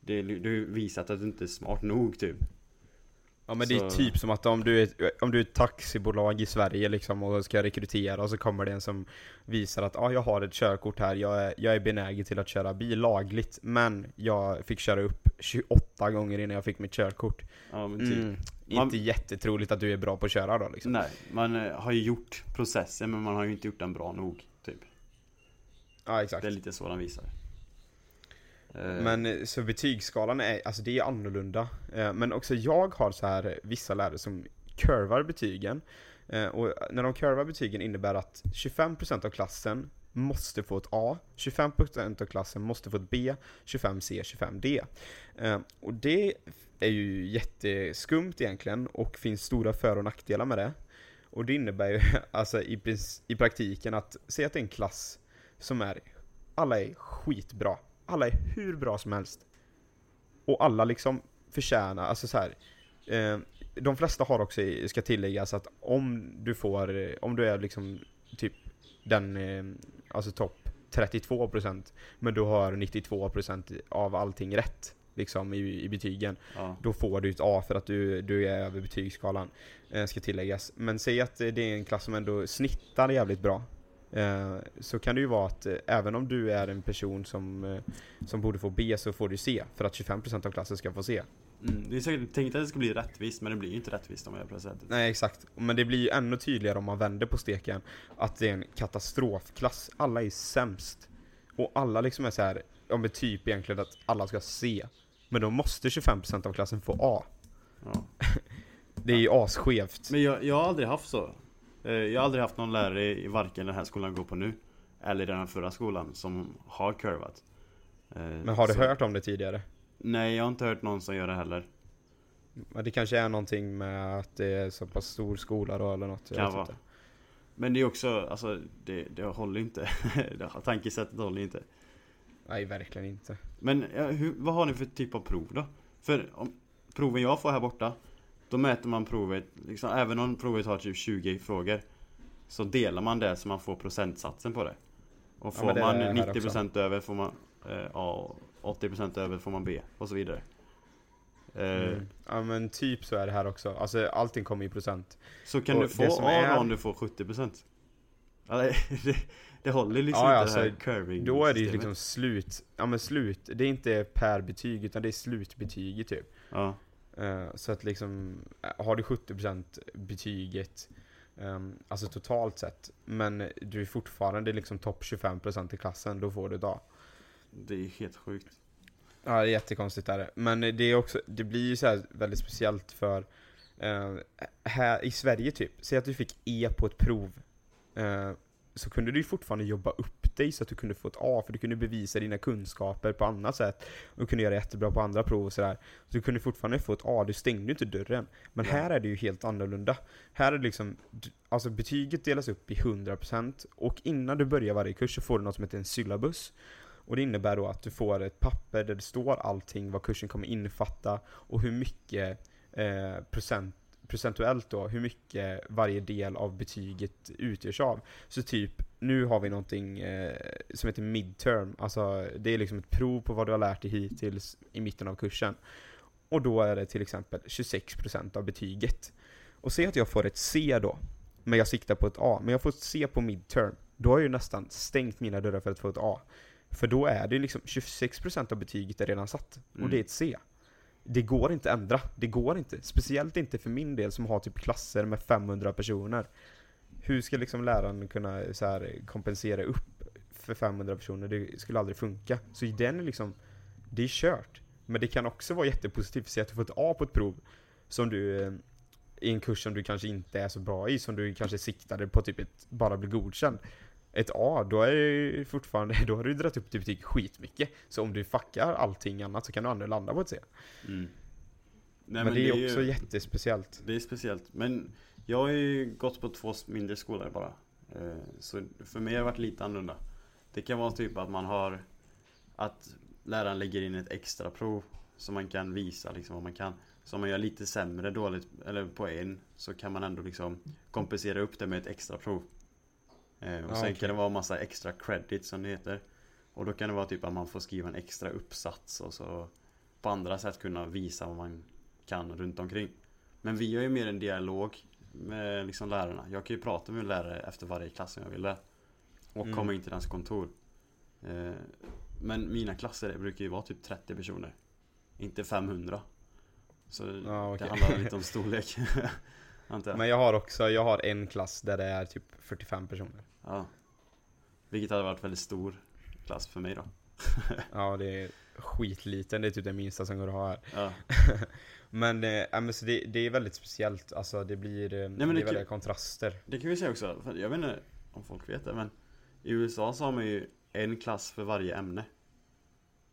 det, Du har visat att du inte är smart nog typ Ja men det är Så- typ som att om du, är, om du är ett taxibolag i Sverige liksom och ska rekrytera och så kommer det en som visar att ah, jag har ett körkort här, jag är, jag är benägen till att köra bil lagligt men jag fick köra upp 28 gånger innan jag fick mitt körkort. Ja men typ Mm, Man- inte jättetroligt att du är bra på att köra då liksom. Nej, man eh, har ju gjort processen men man har ju inte gjort den bra nog typ Ja exakt. Det är lite så den visar Eh. Men eh, så betygsskalan är, alltså det är annorlunda. Eh, men också jag har så här vissa lärare som kurvar betygen. Och när de kurvar betygen innebär att 25% av klassen måste få ett A, 25% av klassen måste få ett B, 25C, 25D. Och det är ju jätteskumt egentligen och finns stora för och nackdelar med det. Och det innebär ju [laughs] alltså i, i praktiken att, säg att det är en klass som är, alla är skitbra. Alla är hur bra som helst. Och alla liksom förtjänar, alltså så här. Eh, de flesta har också, ska tilläggas att om du får, eh, om du är liksom typ den, eh, alltså topp 32% men du har 92% av allting rätt liksom i, i betygen ja. då får du ett A för att du, du är över betygsskalan, eh, ska tilläggas. Men säg att det är en klass som ändå snittar jävligt bra. Eh, så kan det ju vara att eh, även om du är en person som, eh, som borde få B så får du C, för att 25% av klassen ska få C. Mm, det är säkert tänkt att det ska bli rättvist men det blir ju inte rättvist om jag gör på det sättet. Nej exakt, men det blir ju ännu tydligare om man vänder på steken att det är en katastrofklass. Alla är sämst. Och alla liksom är så här, om ett typ egentligen att alla ska C. Men då måste 25% av klassen få A. Ja. [laughs] Det är ju asskevt. Men jag, jag har aldrig haft så. Eh, Jag har aldrig haft någon lärare i varken den här skolan jag går på nu eller den här förra skolan som har curvat. Eh, Men har du så- hört om det tidigare? Nej, jag har inte hört någon som gör det heller. Men det kanske är någonting med att det är så pass stor skola då eller något. Kan vara. Men det är också, alltså det, det håller inte. [laughs] Tankesättet håller inte. Nej, verkligen inte. Men hur, vad har ni för typ av prov då? För om, proven jag får här borta Då mäter man provet, liksom, även om provet har typ 20 frågor Så delar man det så man får procentsatsen på det Och Ja, får är man här 90% över får man eh, A och 80% över får man B och så vidare eh, Mm. Ja men typ så är det här också. Alltså allting kommer i procent. Så kan Och du få A är- om du får 70% ja, [laughs] det, det, håller liksom Ja, inte det här alltså, curving Då är det ju liksom slut. Ja men slut. Det är inte per betyg utan det är slutbetyget typ. Ja, så att liksom, eh, har du 70% betyget, ehm, alltså totalt sett, men du är fortfarande liksom topp 25% i klassen, då får du ett A. det är helt sjukt Ja, det är jättekonstigt där. Men det är också, det blir ju så väldigt speciellt för eh, här i Sverige typ, säg att du fick E på ett prov, eh, så kunde du ju fortfarande jobba upp dig så att du kunde få ett A, för du kunde bevisa dina kunskaper på annat sätt. Och kunde göra jättebra på andra prov och sådär. Så du kunde fortfarande få ett A, du stängde ju inte dörren. Men Ja. här är det ju helt annorlunda. Här är det liksom, alltså betyget delas upp i 100% och innan du börjar varje kurs så får du något som heter en syllabus. Och det innebär då att du får ett papper där det står allting, vad kursen kommer innefatta och hur mycket eh, procent, procentuellt då, hur mycket varje del av betyget utgörs av. Så typ, nu har vi någonting eh, som heter midterm, alltså det är liksom ett prov på vad du har lärt dig hittills i mitten av kursen. Och då är det till exempel 26% av betyget. Och säg att jag får ett C då, men jag siktar på ett A, men jag får ett C på midterm. Då har jag ju nästan stängt mina dörrar för att få ett A. För då är det liksom 26% av betyget är redan satt. Och Mm. det är ett C. Det går inte att ändra. Det går inte. Speciellt inte för min del som har typ klasser med 500 personer. Hur ska liksom läraren kunna så här, kompensera upp för 500 personer? Det skulle aldrig funka. Så den är liksom, det är kört. Men det kan också vara jättepositivt, säg att du får ett A på ett prov som du eh, i en kurs som du kanske inte är så bra i, som du kanske siktade på typ ett, bara bli godkänd. Ett A, då är ju fortfarande, [laughs] då har du dragit upp ditt betyg skitmycket. Så om du fuckar allting annat så kan du aldrig landa på ett C. Mm. Nej, men, det är ju- också jättespeciellt. Det är speciellt. Men jag har ju gått på två mindre skolor bara. Eh, Så för mig har det varit lite annorlunda. Det kan vara typ att man har att läraren lägger in ett extra prov så man kan visa liksom vad man kan. Så om man gör lite sämre dåligt eller på en så kan man ändå liksom kompensera upp det med ett extra prov. Eh, Och Ja, sen okej. kan det vara massa extra credit som det heter. Och då kan det vara typ att man får skriva en extra uppsats och så på andra sätt kunna visa vad man kan runt omkring. Men vi har ju mer en dialog med liksom lärarna. Jag kan ju prata med en lärare efter varje klass om jag vill det. Och Mm. komma in till hans kontor. Eh, Men mina klasser brukar ju vara typ 30 personer. Inte 500. Så Ja, det okej. handlar lite om storlek. [laughs] Jag. Men jag har också, jag har en klass där det är typ 45 personer. Ja. Vilket hade varit väldigt stor klass för mig då. Ja, det är skitliten, det är typ det minsta som går att ha här. Ja. [laughs] Men, eh, men så det, det är väldigt speciellt, alltså det blir, eh, men det är det kan- väldigt kontraster. Det kan vi säga också, jag vet inte om folk vet det men I USA så har man ju en klass för varje ämne.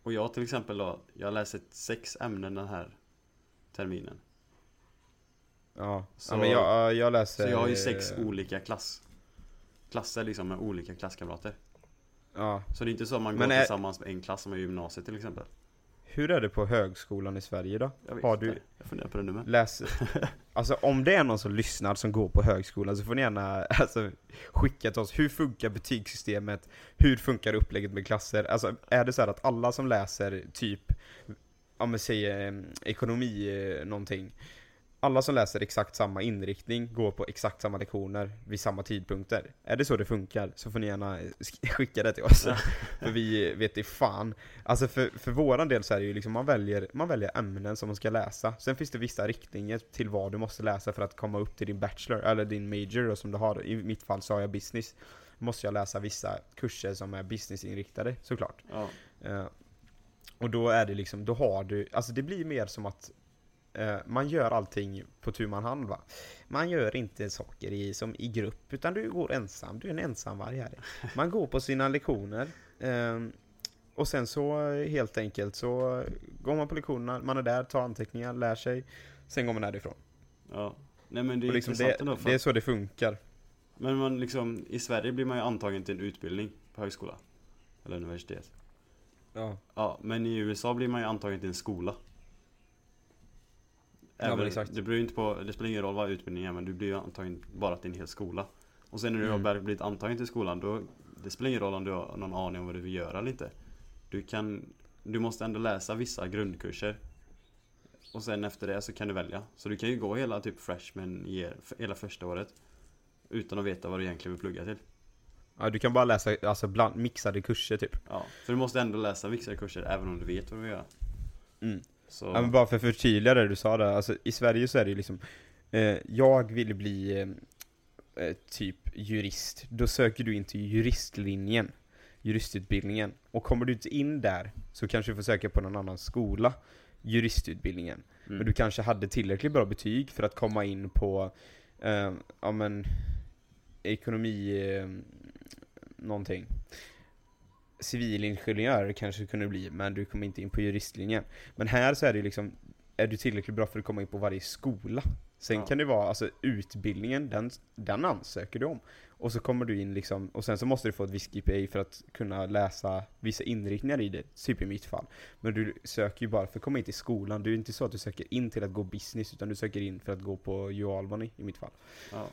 Och jag till exempel då, jag ett sex ämnen den här terminen. Ja, Så- ja men jag, jag läser... Så jag har ju sex eh, olika klass Klasser liksom med olika klasskamrater. Ja. Så det är inte så att man Men går är- tillsammans med en klass som är gymnasiet till exempel Hur är det på högskolan i Sverige då? Jag vet Har inte, du- jag funderar på det nu med Läser... [laughs] Alltså om det är någon som lyssnar som går på högskolan så får ni gärna [laughs] alltså, skicka till oss. Hur funkar betygssystemet? Hur funkar upplägget med klasser? Alltså är det så här att alla som läser typ, om vi säger eh, ekonomi eh, någonting. Alla som läser exakt samma inriktning går på exakt samma lektioner vid samma tidpunkter. Är det så det funkar så får ni gärna sk- [laughs] skicka det till oss. [laughs] för vi vet i fan. Alltså för, för våran del så är det ju liksom man väljer, man väljer ämnen som man ska läsa. Sen finns det vissa riktningar till vad du måste läsa för att komma upp till din bachelor, eller din major då, som du har. I mitt fall så har jag business. Måste jag läsa vissa kurser som är businessinriktade såklart. Ja, Eh, och då är det liksom, då har du, alltså det blir mer som att man gör allting på tu man hand va. Man gör inte saker i, som i grupp, utan du går ensam, du är en ensamvarg Man går på sina lektioner, eh, och sen så eh, helt enkelt så går man på lektionerna, man är där, tar anteckningar, lär sig, sen går man därifrån. ja Nej men det är liksom det, ändå för det är så det funkar. Men man liksom, i Sverige blir man ju antagen till en utbildning på högskola Eller universitet Ja. Ja, men i USA blir man ju antagen till en skola Ja, men exakt. Det, beror inte på, det spelar ingen roll vad utbildningen är men du blir ju antagen bara till en hel skola Och sen när du Mm. har blivit antagen till skolan då Det spelar ingen roll om du har någon aning om vad du vill göra eller inte Du kan Du måste ändå läsa vissa grundkurser Och sen efter det så kan du välja Så du kan ju gå hela typ freshman year, hela första året Utan att veta vad du egentligen vill plugga till ja, du kan bara läsa alltså bland, mixade kurser typ. Ja, för du måste ändå läsa vissa kurser även om du vet vad du vill göra Mm. Så, Ja, men bara för att förtydliga det du sa där, alltså i Sverige så är det ju liksom eh, Jag vill bli eh, eh, typ jurist, då söker du in till juristlinjen Juristutbildningen. Och kommer du inte in där så kanske du får söka på någon annan skola Juristutbildningen. Mm. Men du kanske hade tillräckligt bra betyg för att komma in på eh, Ja men Ekonomi eh, Någonting civilingenjör kanske du kunde bli, men du kommer inte in på juristlinjen. Men här så är det ju liksom, är du tillräckligt bra för att komma in på varje skola? Sen Ja. kan det vara, alltså utbildningen, den, den ansöker du om. Och så kommer du in liksom, och sen så måste du få ett visst GPA för att kunna läsa vissa inriktningar i det, typ i mitt fall. Men du söker ju bara för att komma in till skolan, det är ju inte så att du söker in till att gå business, utan du söker in för att gå på U Albany i mitt fall. Ja.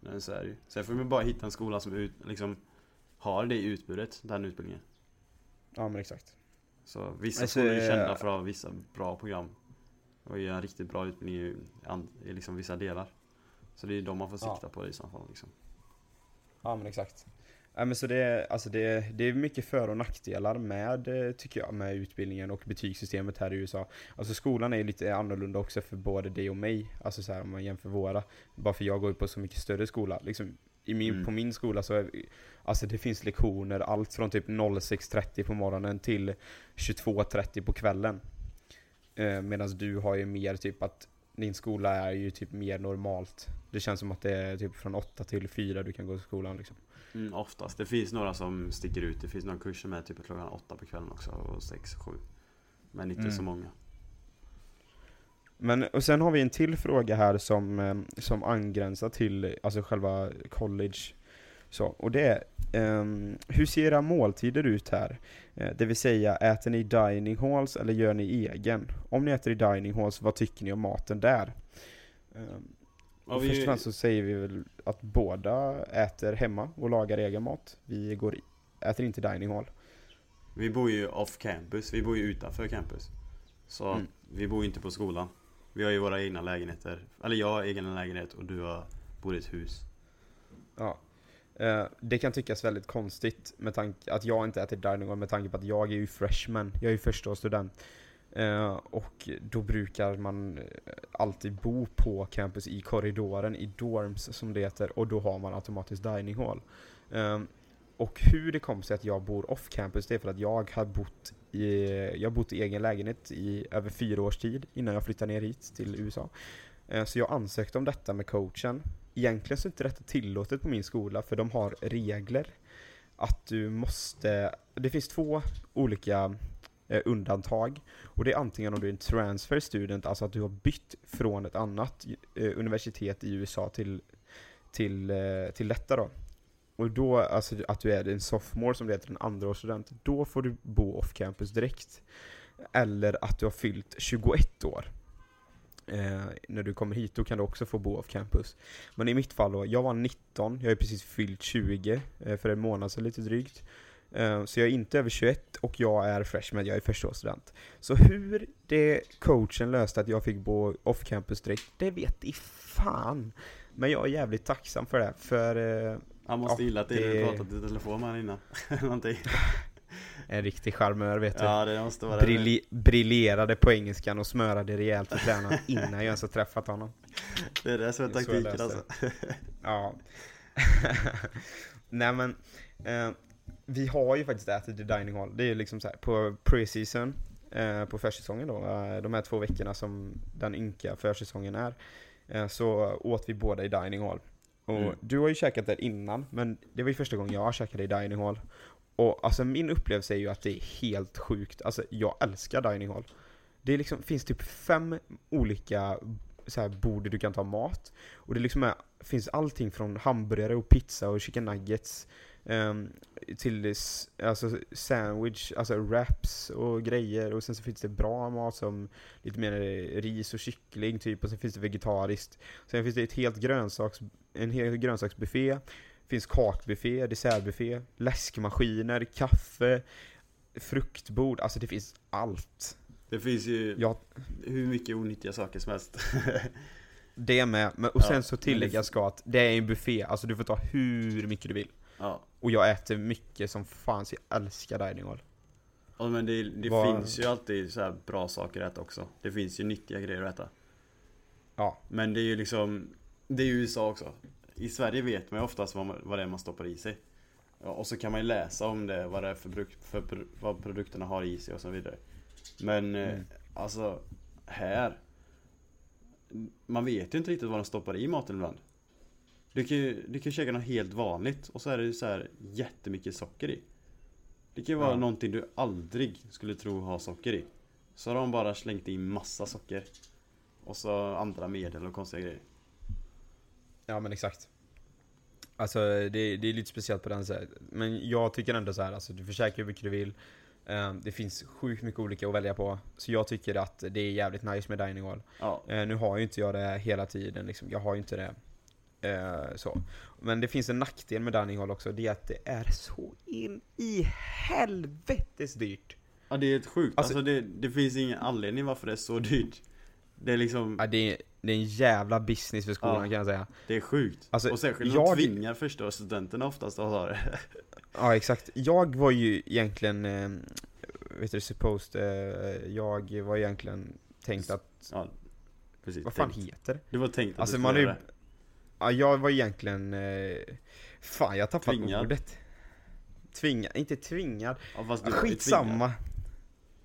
Men så är det ju. Sen får vi bara hitta en skola som ut, liksom har det i utbudet, den utbildningen. Ja men exakt. Så vissa Alltså, skolor är kända eh, för att ha vissa bra program. Och ge en riktigt bra utbildning i, i liksom vissa delar. Så det är de man får Ja. sikta på i så fall liksom. Ja men exakt. Ja, men så det, är- alltså det, det är mycket för och nackdelar med, eh, tycker jag, med utbildningen och betygssystemet här i USA. Alltså skolan är ju lite annorlunda också för både dig och mig, alltså så här om man jämför våra. Bara för jag går ju på så mycket större skola. Liksom, i min, Mm. På min skola så är, alltså det finns lektioner allt från typ 06.30 på morgonen till 22.30 på kvällen. Eh, Medan du har ju mer typ att din skola är ju typ mer normalt. Det känns som att det är typ från 8 till 4 du kan gå till skolan liksom. Mm, oftast. Det finns några som sticker ut. Det finns några kurser är typ klockan åtta på kvällen också och sex, sju. Men inte Mm. så många. Men och sen har vi en till fråga här som, eh, som angränsar till alltså själva college. Så, och det är, ehm, hur ser era måltider ut här? Eh, det vill säga, äter ni dining halls eller gör ni egen? Om ni äter i dining halls, vad tycker ni om maten där? Ja, och vi- Först och främst så säger vi väl att båda äter hemma och lagar egen mat. Vi går i, äter inte dining hall. Vi bor ju off campus, vi bor ju utanför campus. Så Mm. vi bor ju inte på skolan. Vi har ju våra egna lägenheter. Eller jag har egen lägenhet och du har, bor i ett hus. Ja. Eh, det kan tyckas väldigt konstigt med tanke att jag inte äter dining hall med tanke på att jag är ju freshman, jag är ju första student. Eh, och då brukar man eh, alltid bo på campus i korridoren, i dorms som det heter, och då har man automatiskt dining hall. Och hur det kom sig att jag bor off campus, det är för att jag har bott i, jag har bott i egen lägenhet i över fyra års tid innan jag flyttade ner hit till USA. Eh, så jag ansökte om detta med coachen. Egentligen så är inte detta tillåtet på min skola för de har regler att du måste, det finns två olika eh, undantag och det är antingen om du är en transfer student, alltså att du har bytt från ett annat eh, universitet i USA till, till, till detta då. Och då, alltså att du är en sophomore som det heter, en andraårsstudent, då får du bo off campus direkt. Eller att du har fyllt 21 år. Eh, när du kommer hit, då kan du också få bo off campus. Men i mitt fall då, jag var 19, jag är precis fyllt 20 eh, för en månad sedan lite drygt. Eh, så jag är inte över 21 och jag är freshman, jag är förstaårsstudent. Så hur det coachen löste att jag fick bo off campus direkt, det vet i fan. Men jag är jävligt tacksam för det, för eh, han måste Ja, gilla att det... det- du pratat i telefon med han innan. [laughs] Någonting. en riktig charmör vet du. Ja, det måste vara det. Brilli- briljerade på engelskan och smörade rejält för tränaren innan jag ens har träffat honom. Det är det som är Det taktiken alltså. [laughs] Ja. [laughs] Nej men, eh, vi har ju faktiskt ätit i dining hall. Det är ju liksom så här på pre-season, eh, på försäsongen då, eh, de här två veckorna som den ynka försäsongen är, eh, så åt vi båda i dining hall. Och Mm. du har ju käkat där innan, men det var ju första gången jag käkade i dining hall. Och alltså min upplevelse är ju att det är helt sjukt. Alltså jag älskar dining hall. Det liksom, finns typ fem olika så här, bord där du kan ta mat. Och det liksom är, finns allting från hamburgare och pizza och chicken nuggets ehm, till alltså sandwich, alltså wraps och grejer. Och sen så finns det bra mat som lite mer ris och kyckling typ. Och sen finns det vegetariskt. Sen finns det ett helt grönsaks, en hel grönsaksbuffé. finns kakbuffé, dessertbuffé, läskmaskiner, kaffe, fruktbord. Alltså det finns allt. Det finns ju Ja, hur mycket onyttiga saker som helst. det med. Men, och Ja, sen så men det- tilläggas ska att det är en buffé. Alltså du får ta hur mycket du vill. Ja. Och jag äter mycket som fan, så jag älskar dining hall. Ja, men det, det Vad- finns ju alltid så här bra saker att äta också. Det finns ju nyttiga grejer att äta. Ja. Men det är ju liksom, det är ju USA också. I Sverige vet man ju oftast vad, man, vad det är man stoppar i sig. Ja, och så kan man ju läsa om det, vad det är för, bruk, för vad produkterna har i sig och så vidare. Men eh, Mm. alltså, här. Man vet ju inte riktigt vad de stoppar i maten ibland. Du kan ju du kan käka något helt vanligt och så är det ju så här jättemycket socker i. Det kan ju vara Ja. någonting du aldrig skulle tro ha socker i. Så har de bara slängt in massa socker. Och så andra medel och konstiga grejer. Ja men exakt. Alltså det, det är lite speciellt på den sättet. Men jag tycker ändå så här, alltså du får käka hur mycket du vill. Eh, Det finns sjukt mycket olika att välja på. Så jag tycker att det är jävligt nice med dining hall. Ja, Eh, Nu har ju inte jag det hela tiden liksom. Jag har ju inte det. Eh, så. Men det finns en nackdel med dining hall också. Det är att det är så in i helvetes dyrt. ja det är helt sjukt. Alltså- Alltså, det, det finns ingen anledning varför det är så dyrt. Det är liksom, Ja, det, är, det är en jävla business för skolan Ja. kan jag säga. det är sjukt. Alltså, och särskilt jag- jag... de tvingar första studenterna oftast att ha det. [laughs] Ja exakt. Jag var ju egentligen, eh, vet du, supposed, eh, jag var egentligen tänkt att, Ja, precis. vad fan tänkt. heter det? Du var tänkt att Alltså, du man göra det. Ja, jag var egentligen, eh, fan jag tappade Tvingad. ordet. Tvingad, inte tvingad. Ja, fast Ja, du var ju tvingad. Skitsamma.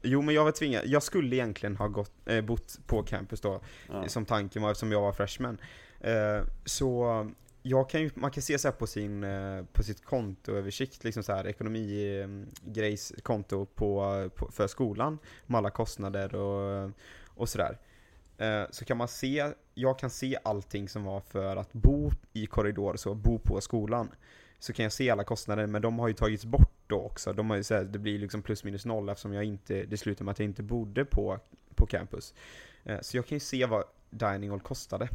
Jo men jag var tvingad, jag skulle egentligen ha gått, eh, bott på campus då, Ja. som tanken var eftersom jag var freshman. Eh, så jag kan ju, man kan se så på sin, eh, på sitt kontoöversikt, liksom så här ekonomigrejs konto på, på, för skolan, med alla kostnader och, och sådär. Eh, så kan man se, jag kan se allting som var för att bo i korridor, så bo på skolan. Så kan jag se alla kostnader, men de har ju tagits bort då också. De har ju så här, det blir liksom plus minus noll eftersom jag inte, det slutar med att jag inte bodde på, på campus. Eh, så jag kan ju se vad dining hall kostade.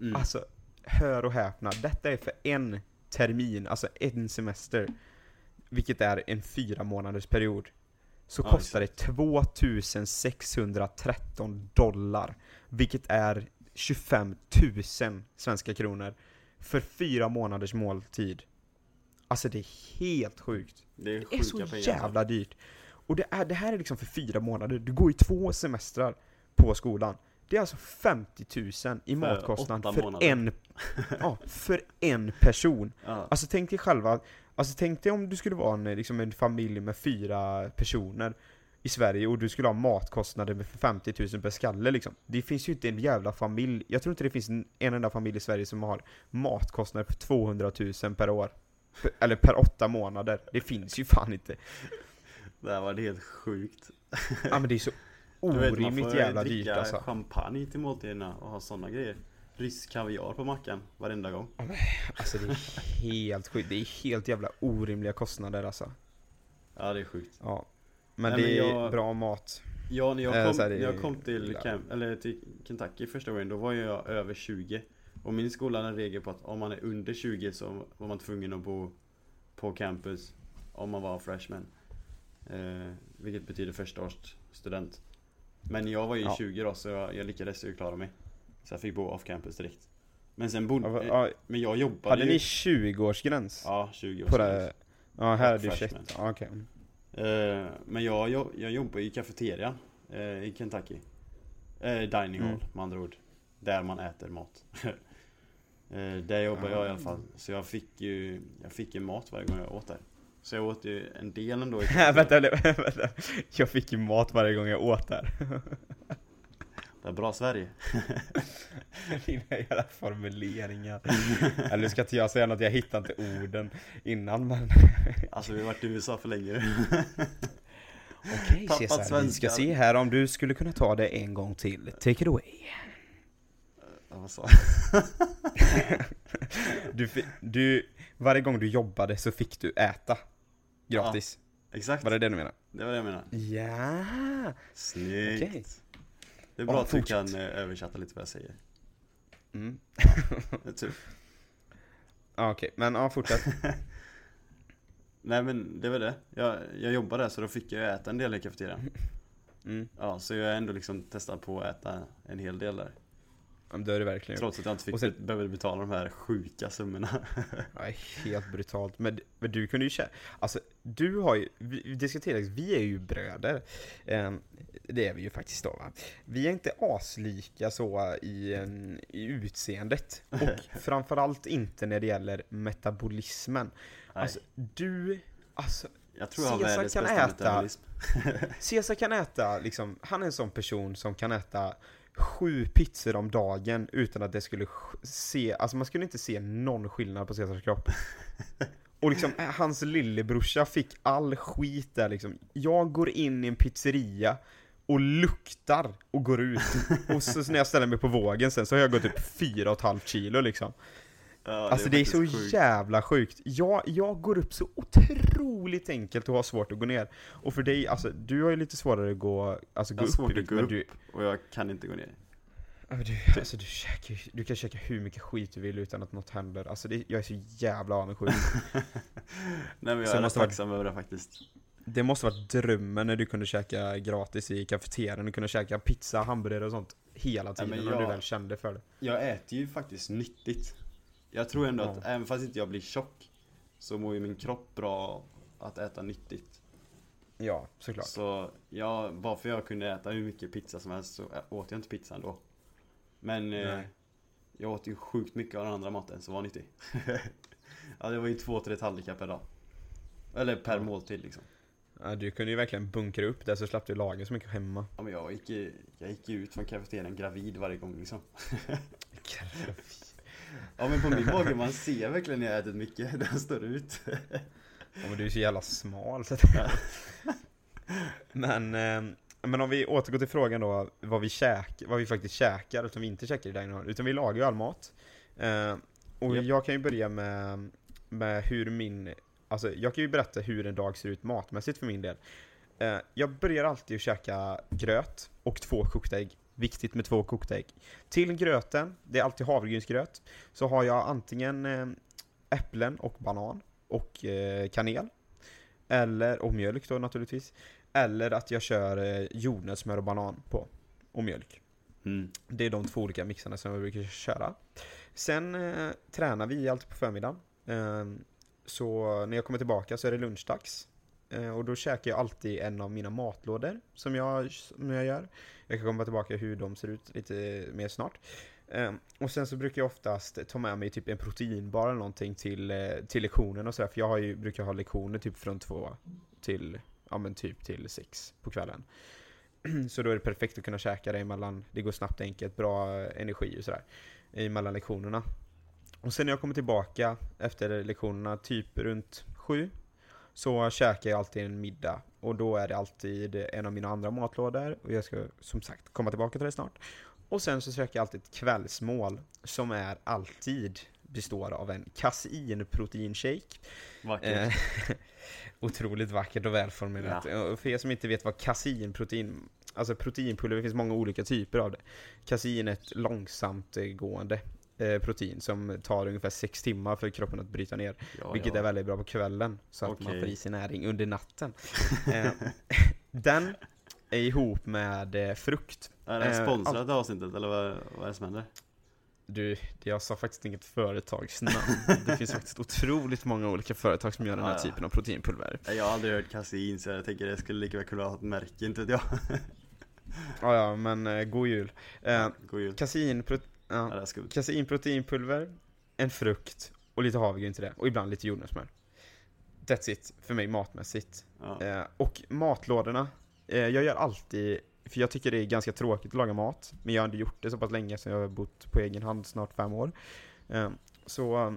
Mm. Alltså, hör och häpna. Detta är för en termin, alltså en semester. Vilket är en fyra månaders period. Så kostar det 2613 dollar. Vilket är 25 000 svenska kronor. För fyra månaders måltid. Alltså det är helt sjukt. det är Det är så pengar. jävla dyrt. Och det, är, det här är liksom för fyra månader. Du går i två semestrar på skolan. Det är alltså 50 000 i matkostnad åtta för månader. en, [laughs] ja, för en person. Ja. Alltså tänk dig själva, alltså tänk dig om du skulle vara en, liksom en familj med fyra personer i Sverige och du skulle ha matkostnader med för 50 000 per skalle liksom. Det finns ju inte en jävla familj, jag tror inte det finns en en enda familj i Sverige som har matkostnader för 200 000 per år. Eller per åtta månader. Det finns ju fan inte. [laughs] Det här var det helt sjukt. Ja men det är så [laughs] vet, man orimligt får jävla dricka dyrt alltså. champagne till måltiderna och ha sådana grejer. Rysk kaviar på mackan varenda gång. Alltså det är helt sjukt. Det är helt jävla orimliga kostnader alltså. Ja det är sjukt. Ja. Men Nej, det men är jag- bra mat. Ja, när Eh, jag kom, så här, när jag kom till, ja. camp, eller till Kentucky första gången, då var jag över 20 Och min skola hade en regel på att om man är under 20 så var man tvungen att bo på campus Om man var freshman eh, Vilket betyder första års student Men jag var ju Ja. 20 då, så jag, jag lyckades ju klara mig Så jag fick bo off campus direkt Men sen bodde, Ja, eh, men jag jobbade hade ju ni 20-årsgräns? Ja, 20 år på sedan. det? Ja, här är du Freshman. 21. Ja, okej. Eh, men jag, jag, jag jobbar i kafeterian eh, i Kentucky. Eh, dining hall Mm. med andra ord. Där man äter mat. [laughs] eh, där jobbar jag i alla fall. Så jag fick ju jag fick ju mat varje gång jag åt där. Så jag åt ju en del ändå i [laughs] vänta, vänta. Jag fick ju mat varje gång jag åt där. [laughs] Det är bra Sverige. [laughs] Dina jävla formuleringar. [laughs] Eller nu ska inte jag säga något, jag hittar inte orden innan men... Alltså vi har varit i USA för länge. [laughs] Okej Tappat Cesar, vi ska se här om du skulle kunna ta det en gång till. Take it away. Ja, sa Du, du, varje gång du jobbade så fick du äta. Gratis. Exakt, Var det det du menade? det var det jag menade. Ja. Snyggt. Okej. Det är bra Ja, att du kan eh, översätta lite vad jag säger. Mm. [laughs] Tur. Ja, Okej, men ja, fortsätt. [laughs] Nej men det var det. Jag, jag jobbade där så då fick jag äta en del i kafeterian. Mm. Ja, så jag är ändå liksom testat på att äta en hel del där. Men Det har du verkligen. Trots att jag inte fick, Och sen- behövde betala de här sjuka summorna. [laughs] Ja, [laughs] helt brutalt. Men, men du kunde ju känna, alltså du har ju, vi, det ska tilläggas, vi är ju bröder. Ehm, det är vi ju faktiskt då va. Vi är inte aslika så i, em, i utseendet. Och [laughs] framförallt inte när det gäller metabolismen. Nej, Alltså du, alltså jag tror jag världens kan äta-. Caesar kan äta, liksom, han är en sån person som kan äta sju pizzor om dagen utan att det skulle se, alltså man skulle inte se någon skillnad på Caesars kropp. Och liksom, eh, hans lillebrorsa fick all skit där liksom. Jag går in i en pizzeria och luktar och går ut. Och så när jag ställer mig på vågen sen så har jag gått upp fyra och ett halvt kilo liksom. Ja, Alltså det är så faktiskt sjukt. jävla sjukt. Jag, jag går upp så otroligt enkelt och har svårt att gå ner. Och för dig, alltså du har ju lite svårare att gå, alltså, gå Jag har upp svårt att gå upp. du, Och jag kan inte gå ner. Du, alltså, du, käkar, du kan käka hur mycket skit du vill utan att något händer. Alltså det, jag är så jävla avundsjuk. [laughs] Nej men Så jag är rätt måste tacksam över det faktiskt. Det måste varit drömmen när du kunde käka gratis i kafeterian. Du kunde käka pizza, hamburgare och sånt hela tiden men när du jag- väl kände för det. Jag äter ju faktiskt nyttigt. Jag tror ändå att även fast inte jag blir tjock så mår ju min kropp bra att äta nyttigt. Ja, såklart. Så jag, bara för jag kunde äta hur mycket pizza som helst så åt jag inte pizza ändå. Men eh, jag åt ju sjukt mycket av den andra maten som var nyttig. [laughs] ja det var ju två, tre tallrikar per dag. Eller per Ja. måltid liksom. Ja, du kunde ju verkligen bunkra upp det så slapp du laga så mycket hemma. Ja men jag gick, ju- jag gick ut från kafeterian gravid varje gång liksom. [laughs] Ja men på min mage man ser verkligen när jag ätit mycket, [laughs] den står ut. Ja, men du är så jävla smal så. Men, eh, men om vi återgår till frågan då, vad vi, käk, vad vi faktiskt käkar, utan vi inte käkar i Dynamite, utan vi lagar ju all mat. Eh, och Japp. jag kan ju börja med, med hur min, alltså jag kan ju berätta hur en dag ser ut matmässigt för min del. Eh, jag börjar alltid att käka gröt och två kokta ägg. Viktigt med två kokta ägg. Till gröten, det är alltid havregrynsgröt, så har jag antingen eh, äpplen och banan och eh, kanel. Eller, och mjölk då naturligtvis. Eller att jag kör eh, jordnötssmör och banan på. Och mjölk. Mm. Det är de två olika mixarna som jag brukar köra. Sen eh, tränar vi alltid på förmiddagen. Eh, så när jag kommer tillbaka så är det lunchdags. Eh, och då käkar jag alltid en av mina matlådor som jag, som jag gör. Jag kan komma tillbaka hur de ser ut lite mer snart. Ehm, och sen så brukar jag oftast ta med mig typ en proteinbar eller någonting till, eh, till lektionen och sådär. För jag har ju, brukar ha lektioner typ från två till, ja men typ till sex på kvällen. [clears throat] Så då är det perfekt att kunna käka det emellan, det går snabbt och enkelt, bra energi och sådär. Emellan lektionerna. Och sen när jag kommer tillbaka efter lektionerna, typ runt sju, så käkar jag alltid en middag. Och då är det alltid en av mina andra matlådor, och jag ska som sagt komma tillbaka till det snart. Och sen så käkar jag alltid ett kvällsmål, som är alltid består av en kasinproteinshake. Vackert. Eh, [laughs] otroligt vackert och välformulerat. Och För er som inte vet vad kasinprotein, alltså proteinpulver, det finns många olika typer av det. Kasin är ett långsamt gående protein som tar ungefär 6 timmar för kroppen att bryta ner. ja, vilket ja. är väldigt bra på kvällen, så att man får i sig näring under natten. [laughs] Eh, den är ihop med eh, frukt. Är det eh, sponsrat avsnittet eller vad, vad är det som händer? Du, jag sa faktiskt inget företagsnamn. [laughs] Det finns faktiskt otroligt många olika företag som gör den här Ja, typen av proteinpulver. Jag har aldrig hört kasin så jag tänker det skulle lika väl kunna ha ett märke, inte vet jag. Ja, ja, men eh, god jul. Eh, God jul. kasin, pro, Ja, ja, proteinpulver, en frukt och lite havregryn till det. Och ibland lite jordnötssmör. That's it, för mig matmässigt. Ja. Eh, och matlådorna, eh, jag gör alltid, för jag tycker det är ganska tråkigt att laga mat, men jag har inte gjort det så pass länge så jag har bott på egen hand snart fem år. Eh, så eh,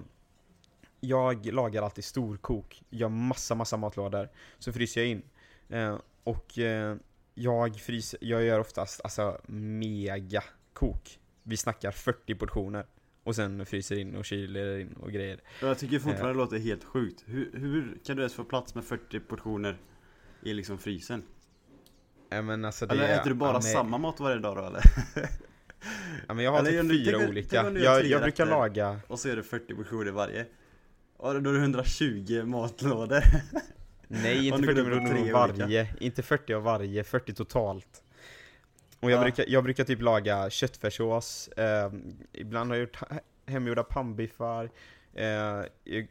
jag lagar alltid storkok, gör massa, massa matlådor, så fryser jag in. Eh, och eh, jag fryser, jag gör oftast alltså mega kok. Vi snackar 40 portioner. Och sen fryser in och kyler in och grejer. Jag tycker fortfarande det låter helt sjukt. Hur, hur kan du ens få plats med 40 portioner i liksom frysen? Ja, men alltså det, Eller äter du bara ja, men- samma mat varje dag då eller? Ja men jag har Eller typ fyra tänk olika. tänk Jag, jag brukar laga, Och så är det 40 portioner varje. Och då är det 120 matlådor. nej [laughs] inte du 40 går upp på miljoner tre av olika. varje, inte 40 av varje, 40 totalt. Och jag, Ja. brukar, jag brukar typ laga köttfärssås, eh, ibland har jag gjort he- hemgjorda pannbiffar, eh,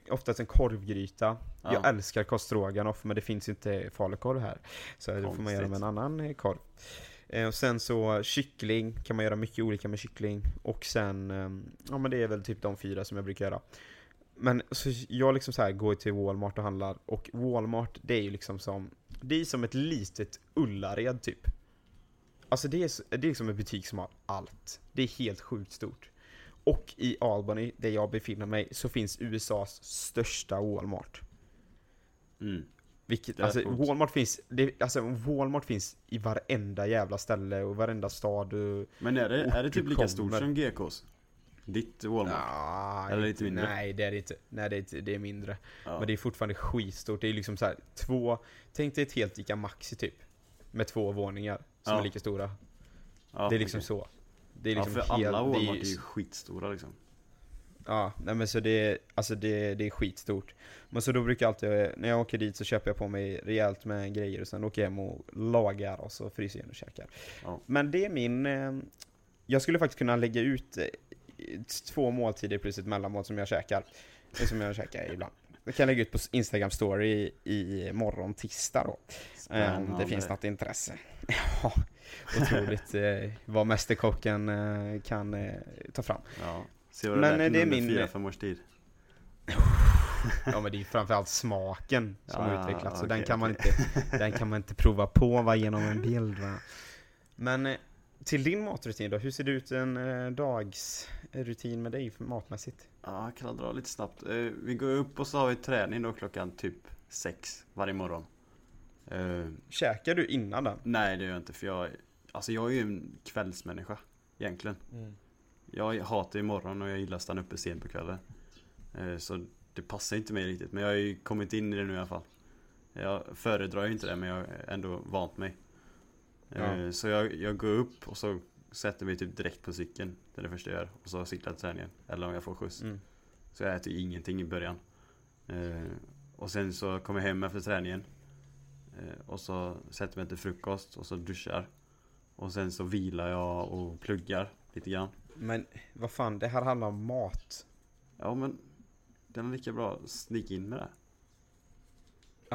oftast en korvgryta. Ja. Jag älskar korv stroganoff men det finns inte falukorv här. Så då får man Konstigt. göra med en annan eh, korv. Eh, och sen så kyckling kan man göra mycket olika med kyckling. Och sen, eh, ja men det är väl typ de fyra som jag brukar göra. Men så jag liksom så här går till Walmart och handlar och Walmart det är ju liksom som, det är som ett litet Ullared typ. Alltså det är, det är som en butik som har allt. Det är helt sjukt stort. och i Albany, där jag befinner mig, så finns USAs största Walmart. Mm. Vilket, alltså, coolt. Walmart finns, det, alltså Walmart finns i varenda jävla ställe och varenda stad och... Men är det, är det typ lika stort som GKs? Ditt Walmart? Ah, Eller lite mindre? Nej, det är det inte. Nej, det är, inte- det är mindre. Ja. Men det är fortfarande skitstort. Det är liksom så här två, tänk dig ett helt Ica Maxi typ. Med två våningar som Ja. är lika stora. Ja, det är liksom okej. så. Det är Ja liksom för helt, alla Walmart är, är ju skitstora liksom. Ja, nej men så det, är- alltså det, det är skitstort. Men så då brukar jag alltid, när jag åker dit så köper jag på mig rejält med grejer och sen åker jag hem och lagar och så fryser jag in och käkar. Ja. Men det är min, eh, jag skulle faktiskt kunna lägga ut eh, två måltider plus ett mellanmål som jag käkar. Som jag käkar ibland. Det kan jag lägga ut på Instagram story i morgon tisdag då. Eh, Om det finns något intresse. [laughs] Ja, otroligt eh, vad Mästerkocken eh, kan eh, ta fram. Ja. Se vad Men, det är min- fyra, fem års tid. [laughs] Ja men det är framförallt smaken som har Ja, utvecklats, så den, kan man okej. inte, den kan man inte prova på va, genom en bild va. Men till din matrutin då, hur ser det ut en eh, dagsrutin med dig matmässigt? Ja, jag kan dra lite snabbt. Eh, Vi går upp och så har vi träning då klockan typ sex varje morgon. Eh, Käkar du innan den? Nej det gör jag inte för jag Alltså jag är ju en kvällsmänniska Egentligen Jag hatar ju morgon och jag gillar att stanna uppe sent på kvällen Eh, Så det passar inte mig riktigt men jag har ju kommit in i det nu i alla fall Jag föredrar ju inte det men jag har ändå vant mig Ja. Så jag, jag går upp och så sätter mig typ direkt på cykeln. Det är det första jag gör. Och så cyklar jag till träningen. Eller om jag får skjuts. Mm. Så jag äter ingenting i början. Eh, Och sen så kommer jag hem efter träningen. Eh, Och så sätter jag mig till frukost och så duschar. Och sen så vilar jag och pluggar lite grann. Men vad fan, det här handlar om mat. Ja men Det är lika bra att snika in med det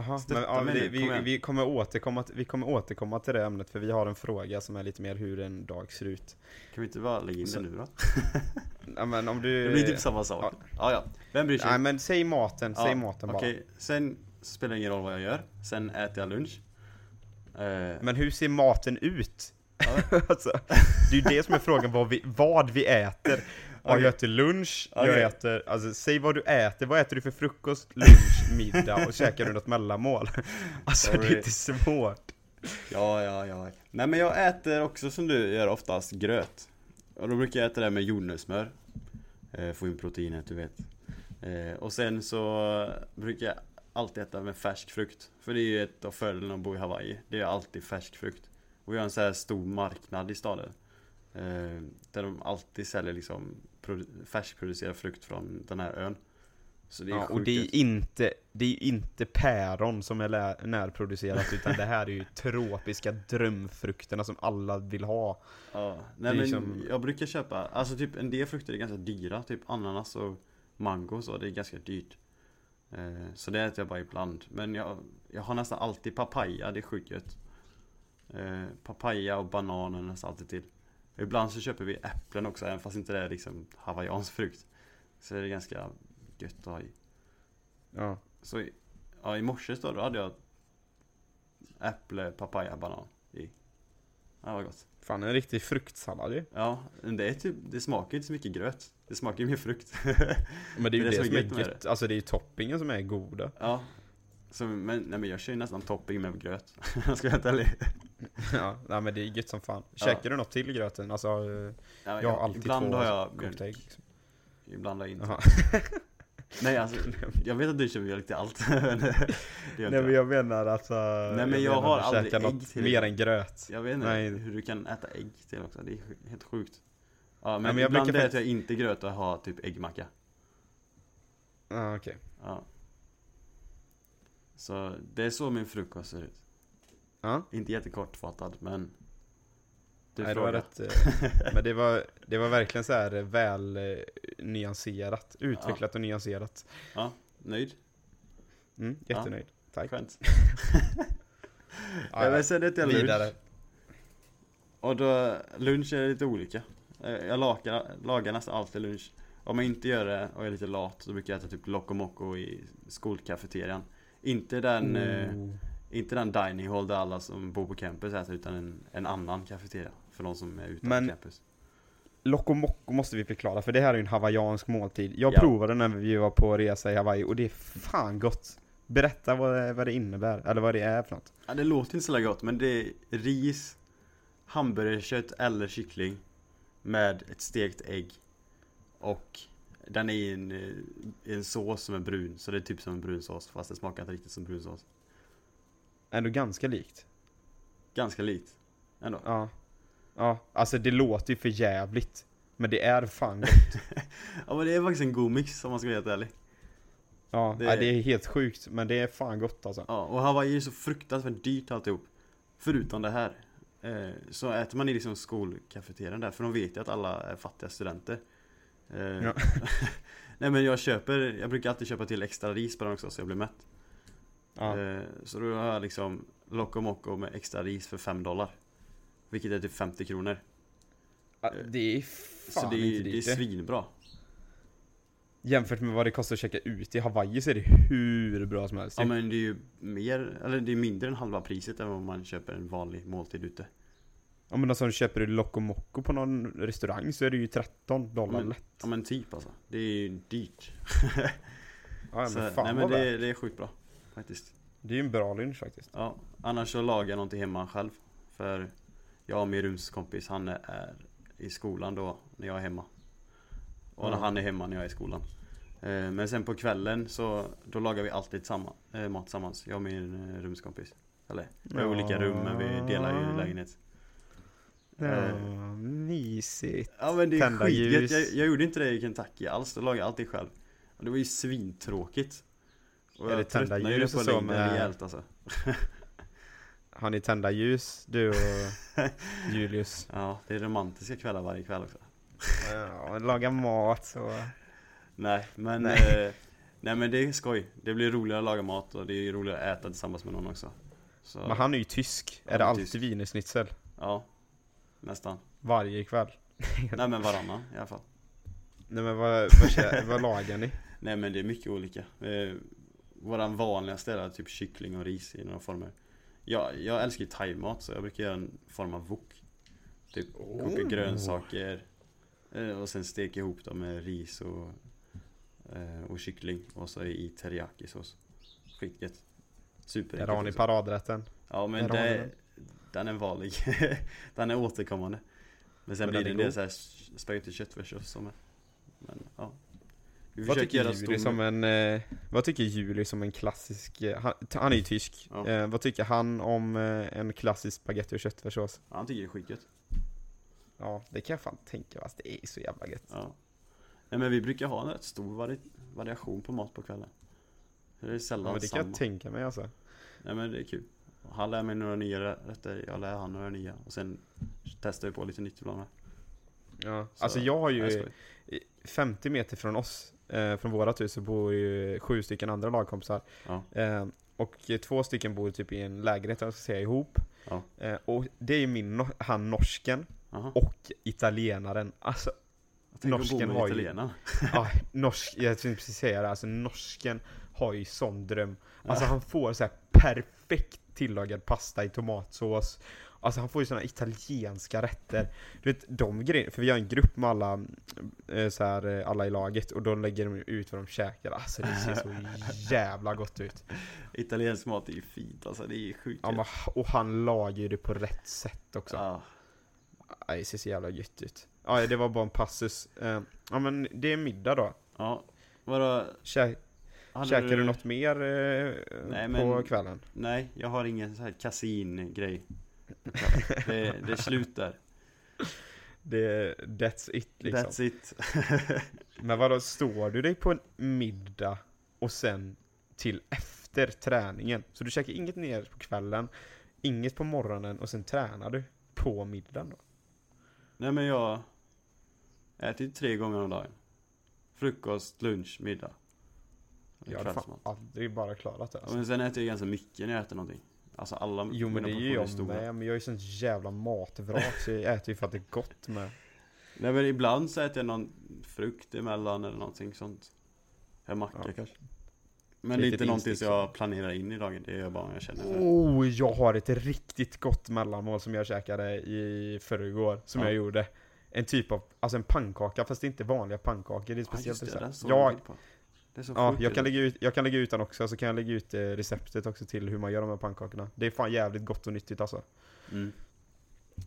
Stötta men ja, vi, nu, vi, vi, kommer återkomma, vi kommer återkomma till det ämnet för vi har en fråga som är lite mer hur en dag ser ut. Kan vi inte bara lägga in Så- det nu då? [laughs] Ja, men om du... Det blir typ samma sak Ja ja, vem bryr sig? Nej men säg maten, säg Ja, maten bara. Okej, sen spelar det ingen roll vad jag gör Sen äter jag lunch eh, Men hur ser maten ut? Ja. [laughs] alltså, det är ju det som är frågan, vad vi, vad vi äter. Okej. Jag äter lunch, jag Okej. äter, alltså säg vad du äter, vad äter du för frukost, lunch, [laughs] middag och käkar du något mellanmål? [laughs] Alltså det är Sorry. inte svårt. Ja, ja, ja. Nej men jag äter också som du gör oftast gröt. Och då brukar jag äta det med jordnötssmör. Eh, få in proteinet, du vet. Eh, och sen så brukar jag alltid äta med färsk frukt. För det är ju ett av fördelarna att bo i Hawaii. Det är alltid färsk frukt. Och vi har en så här stor marknad i staden. Eh, där de alltid säljer liksom färskproducerad frukt från den här ön. Så det är Ja, och det är inte, det är inte päron som är närproducerat, utan det här är ju tropiska drömfrukterna som alla vill ha. Ja, nej men liksom- jag brukar köpa, alltså typ en del frukter är ganska dyra, typ ananas och mango och så, det är ganska dyrt. Eh, så det äter jag bara ibland. Men jag, jag har nästan alltid papaya, det är sjukt gött. Eh, papaya och banan är nästan alltid till. Ibland så köper vi äpplen också, även fast inte det är liksom hawaiiansk frukt. Så det är ganska gött att ha i. Ja. Så i- ja, i morse då, då hade jag äpple, papaya, banan i. Ja, det var gott. Fan, en riktig fruktsallad ju. Ja, men det är typ, det smakar inte så mycket gröt. Det smakar ju mer frukt. Men det är ju [laughs] det, som är gött, alltså det är ju toppingen som är goda. ja. Så, men, nej, men jag kör ju nästan topping med gröt. [laughs] jag ska vara helt. Ja, nej, men det är gött som fan. Ja. Käkar du något till gröten? Alltså, eh, Ja, jag har alltid ibland två har jag kokta ägg. mjölk. Liksom. Ibland har jag inte. [laughs] Nej alltså, [laughs] jag vet att du kör mjölk till allt. men Nej jag. men jag menar alltså... Nej, men jag menar har aldrig ägg till- mer än gröt. Jag vet inte Nej. hur du kan äta ägg till också. Det är helt sjukt. Ja, men, men jag ibland brukar äter jag inte gröt och har typ äggmacka. Ja, okej. Ja. Så det är så min frukost ser ut. Ja. Inte jättekortfattad men Du Nej, det var rätt, eh, [laughs] men det var, det var verkligen så här eh, väl eh, nyanserat, utvecklat och nyanserat. Ja, nöjd? Mm, jättenöjd. Tack. Skönt. [laughs] Ja, Ja, men sen äter jag lunch. Vidare. Och då, lunch är lite olika. Jag lagar, lagar nästan alltid lunch. Om jag inte gör det och är lite lat så brukar jag äta typ Loco Moco i skolkafeterian. Inte den, eh, Oh. inte den dining hall där alla som bor på campus äter utan en, en annan kafeteria. För de som är utanför Men- campus. Loco Moco måste vi förklara, för det här är ju en hawaiiansk måltid. Jag Ja. provade när vi var på resa i Hawaii och det är fan gott. Berätta vad det, vad det innebär, eller vad det är för något. Ja, det låter inte så gott men det är ris, hamburgerkött eller kyckling med ett stekt ägg. Och den är i en, eh, i en sås som är brun, så det är typ som en brunsås fast det smakar inte riktigt som brunsås. Ändå ganska likt. Ganska likt. Ändå. Ja. Ja, alltså det låter ju för jävligt. Men det är fan gott. [laughs] Ja men det är faktiskt en god mix om man ska vara helt ärlig. Ja, Det- det... det är helt sjukt, men det är fan gott alltså. Ja, och Hawaii är så fruktansvärt dyrt alltihop. Förutom det här. Eh, så äter man i liksom skolkafeterian där, för de vet ju att alla är fattiga studenter. Eh, Ja. [laughs] Nej men jag köper, jag brukar alltid köpa till extra ris på den också så jag blir mätt. Ja. Eh, så då har jag liksom Loco Moco med extra ris för 5 dollar. Vilket är typ 50 kronor. Ja, Det är fan så det är, inte det är svinbra. Jämfört med vad det kostar att käka ut i Hawaii så är det hur bra som helst Ja men det är ju mer, eller det är mindre än halva priset än om man köper en vanlig måltid ute. Ja men alltså köper du Loco Moco på någon restaurang så är det ju 13 dollar Men- lätt. Ja men typ alltså. Det är ju dyrt. [laughs] Ja, men Så, fan nej men det, är- det är sjukt bra. Faktiskt. Det är ju en bra lunch faktiskt. Ja, annars så lagar jag någonting hemma själv. För jag och min rumskompis, han är, i skolan då när jag är hemma. Och Ja. han är hemma när jag är i skolan. Eh, Men sen på kvällen så då lagar vi alltid samma, eh, mat tillsammans. Jag och min eh, rumskompis. Eller, vi har olika rum men vi delar ju lägenhet. Ja, Eh. mysigt. Ja men det är Tända skitgött. Jag, jag gjorde inte det i Kentucky alls. Då lagade jag alltid själv. Och det var ju svintråkigt. Och Är det jag tända tröttnade ju ljus på och så med- rejält alltså. [laughs] Har ni tända ljus, du och [laughs] Julius? Ja, det är romantiska kvällar varje kväll också. Ja, laga mat så... Nej, men Nej. Eh, nej men det är skoj. Det blir roligare att laga mat och det är roligare att äta tillsammans med någon också. Så, Men han är ju tysk. Han Är det alltid wienerschnitzel? Ja, nästan. Varje kväll? [laughs] nej men varannan i alla fall. Nej men vad, vad, vad lagar ni? [laughs] Nej men det är mycket olika. Eh, våran vanligaste är typ kyckling och ris i några former. Jag, jag älskar ju thaimat så jag brukar göra en form av wok. Typ koka Oh. grönsaker eh, och sen steka ihop dem med ris och, eh, och kyckling och så i teriyakisås. Skitgött. Där Superäckligt har ni paradrätten. Ja men Där det, den. är vanlig. [laughs] den är återkommande. Men sen Men blir det en del såhär spagetti köttfärssås som är. Men ja. Vi Vad tycker göra Juli som en, eh, vad tycker Juli som en klassisk, eh, han, han är ju tysk. Ja. Eh, vad tycker han om eh, en klassisk spagetti och köttfärssås? Ja, han tycker det är skitgött. Ja, det kan jag fan tänka mig, alltså, det är så jävla gött. Ja. Nej men vi brukar ha en rätt stor vari variation på mat på kvällen. Det är Ja, sällan men det kan samma. jag tänka mig alltså. Nej men det är kul. Han lär mig några nya rätter, jag lär han några nya. Och sen testar vi på lite nytt ibland med. Ja. Så, Alltså jag har ju, skoj. 50 meter från oss, eh, från vårat hus, så bor ju sju stycken andra lagkompisar. Ja. Eh, och två stycken bor typ i en lägenhet, jag ska säga ihop. Ja. Eh, och det är min, no- han norsken Aha. och italienaren. Alltså, Jag norsken har ju- [laughs] ja, norsk, jag tänkte precis säga det, alltså norsken har ju sån dröm. Alltså han får så här perfekt tillagad pasta i tomatsås. Alltså han får ju såna italienska rätter. Du vet de grejerna, för vi har en grupp med alla, eh, så här, eh, alla i laget och då lägger de ut vad de käkar. Alltså det ser så [laughs] jävla gott ut. Italiensk mat är ju fint alltså, det är ju sjukt Ja, men, och han lagar ju det på rätt sätt också. ja. Det ser så jävla gött ut. Ja, det var bara en passus. Eh, Ja men det är middag då. ja. Vadå? Kä hade käkar du något mer eh, Nej, på men- kvällen? Nej, jag har ingen så här kasin-grej. [laughs] Det, det är slut där. Det, that's it liksom. That's it. [laughs] Men vadå, står du dig på en middag och sen till efter träningen? Så du käkar inget ner på kvällen, inget på morgonen och sen tränar du på middagen då? Nej men jag äter ju tre gånger om dagen. Frukost, lunch, middag. Jag hade fan aldrig bara klarat det Ja, alltså. Men sen äter jag ganska mycket när jag äter någonting. Alltså alla Jo men det mina är ju portioner jag med, men jag är ju sånt jävla matvrak så jag äter ju för att det är gott med. Nej men ibland så äter jag någon frukt emellan eller någonting sånt. En macka Ja. kanske. Men det är Lite inte någonting som jag planerar in i dagen. Det är bara om jag känner för det. Oh, jag har ett riktigt gott mellanmål som jag käkade i förrgår, som Ja. jag gjorde. en typ av, alltså en pannkaka fast det är inte vanliga pannkakor, det är Ja, speciellt just det, den Ja, jag på. Det är så Ja, sjukt jag kan, lägga ut, jag kan lägga ut den också, så kan jag lägga ut eh, receptet också till hur man gör de här pannkakorna. Det är fan jävligt gott och nyttigt alltså. Mm.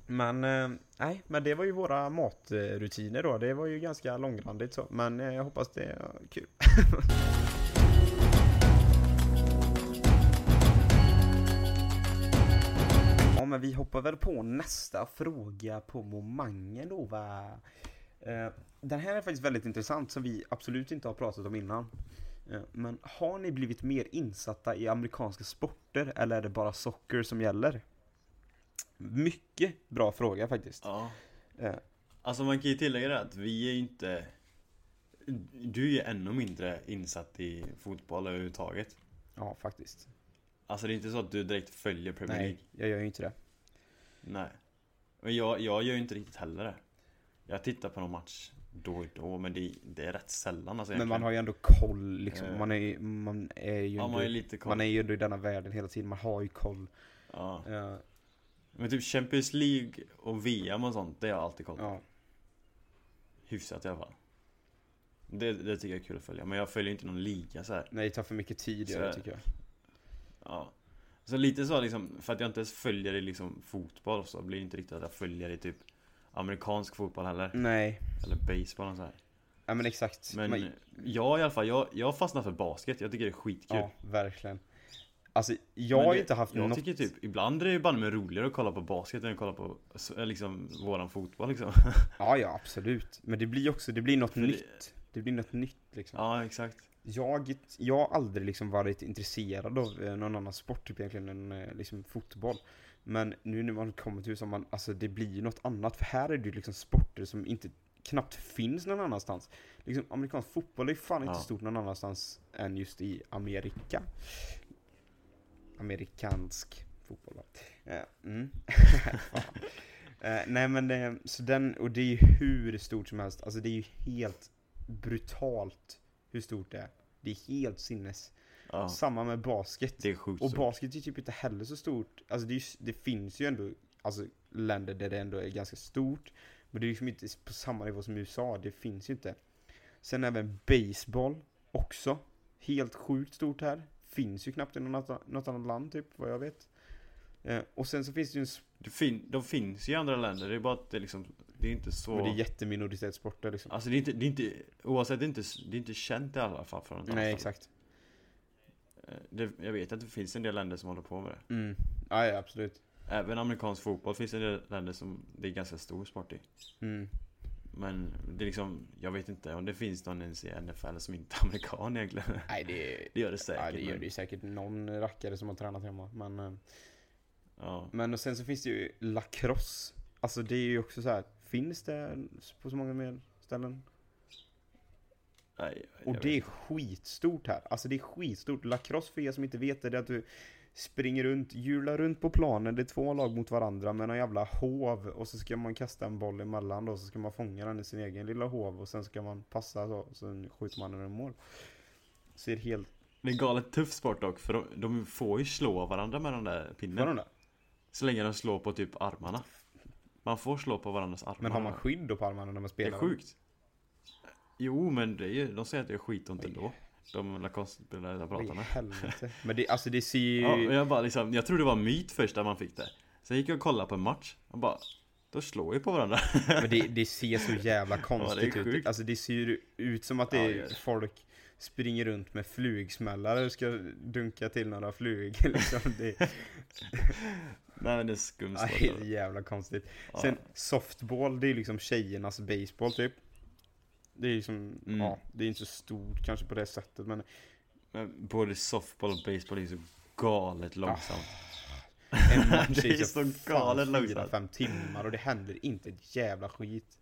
Men, eh, nej, men det var ju våra matrutiner då. Det var ju ganska långrandigt så, men eh, jag hoppas det är kul. [laughs] ja, men vi hoppar väl på nästa fråga på momangen då va? Eh, den här är faktiskt väldigt intressant som vi absolut inte har pratat om innan. Eh, Men har ni blivit mer insatta i amerikanska sporter eller är det bara socker som gäller? Mycket bra fråga faktiskt. Ja. Eh, Alltså man kan ju tillägga det att vi är ju inte Du är ju ännu mindre insatt i fotboll överhuvudtaget Ja, faktiskt. Alltså det är inte så att du direkt följer Premier Nej, League jag gör ju inte det. Nej Men jag, jag gör ju inte riktigt heller det Jag tittar på någon match då och då men det, det är rätt sällan alltså Men man har ju ändå koll liksom. Eh. Man är, ju- man är ju Ja ändå, man är lite koll man är ju ändå i denna världen hela tiden. Man har ju koll. ja. Eh, Men typ Champions League och VM och sånt, det har jag alltid koll på ja. Hyfsat i alla fall det, det tycker jag är kul att följa, men jag följer inte någon liga så här. Nej, det tar för mycket tid Så det tycker jag. Ja. Så lite så liksom, för att jag inte ens följer i liksom fotboll så blir det inte riktigt att jag följer i typ amerikansk fotboll heller. Nej, Eller baseball och så här. ja men exakt. Men Man- jag i alla fall, jag, jag fastnar för basket. Jag tycker det är skitkul. ja, verkligen. Alltså, jag Men har ju inte haft Jag något... tycker typ, ibland är det ju bara med roligare att kolla på basket än att kolla på s- liksom våran fotboll liksom. [laughs] Ja, ja, absolut. Men det blir också, det blir något det- nytt. Det blir något nytt liksom. ja, exakt. Jag, jag har aldrig liksom varit intresserad av eh, någon annan sport typ egentligen än eh, liksom fotboll. Men nu när man kommer till USA, man, alltså det blir ju något annat. För här är det ju liksom sporter som inte knappt finns någon annanstans. Liksom amerikansk fotboll är fan inte Ja. stort någon annanstans än just i Amerika. Amerikansk fotboll va? Eh, mm. [laughs] Eh, nej men eh, så den, och det är ju hur stort som helst. Alltså det är ju helt brutalt hur stort det är. Det är helt sinnes. Ja, Samma med basket. det är sjukt Och stort. basket är typ inte heller så stort. Alltså det, är, det finns ju ändå alltså, länder där det ändå är ganska stort. Men det är liksom inte på samma nivå som USA. Det finns ju inte. Sen även baseball också. Helt sjukt stort här. Finns ju knappt i något, något annat land typ, vad jag vet. Eh, och sen så finns det ju en... Det fin- de finns ju i andra länder, det är bara att det liksom, det är inte så... Men det är jätteminoritetssporter liksom. Alltså det är inte, det är inte, oavsett, det är inte, det är inte känt i alla fall från något Nej, ställe. exakt. Eh, Det, jag vet att det finns en del länder som håller på med det. Mm. Ja, ja, absolut. Även amerikansk fotboll finns det en del länder som det är ganska stor sport i. Mm. Men det är liksom, jag vet inte om det finns någon ens i NFL som inte är amerikan egentligen. Nej, det, [laughs] Det gör det säkert. ja, det gör men- det ju säkert någon rackare som har tränat hemma. Men, eh, Ja. men och sen så finns det ju lacrosse. Alltså det är ju också så här. Finns det på så många mer ställen? Nej, Och det är skitstort här. Alltså det är skitstort. Lacrosse för er som inte vet det, det är att du springer runt, hjular runt på planen. Det är två lag mot varandra med en jävla hov. Och så ska man kasta en boll emellan då. Så ska man fånga den i sin egen lilla hov. Och sen ska man passa så. Sen skjuter man den i mål. Ser helt... Det är galet tuff sport dock, för de, de får ju slå varandra med den där pinnen. de där? Så länge de slår på typ armarna. Man får slå på varandras armar. Men har man skydd då på armarna när man Det spelar? är sjukt. Jo, men det är, ju- de säger att det är skitont ändå. De Lacoste-spelare jag Oj, pratar med. helvete. [laughs] Men det, alltså det ser ju... Ja, jag bara liksom, jag trodde det var myt först när man fick det. Sen gick jag och kollade på en match. Och bara, då slår ju på varandra. Men det, [laughs] det ser så jävla konstigt ut. sjukt. Alltså det ser ju ut som att det Ja, är gör det. folk springer runt med flugsmällare och ska dunka till några flugor [laughs] liksom. Det, Nej men det är skumt ja, det är alltså. jävla konstigt. Ja. Sen softball, det är liksom tjejernas baseball typ. Det är liksom, Mm. ja, det är inte så stort kanske på det sättet men Men både softball och baseball är så galet långsamt. en [laughs] match Det är ju så fan galet långsamt. fem timmar och det händer inte ett jävla skit.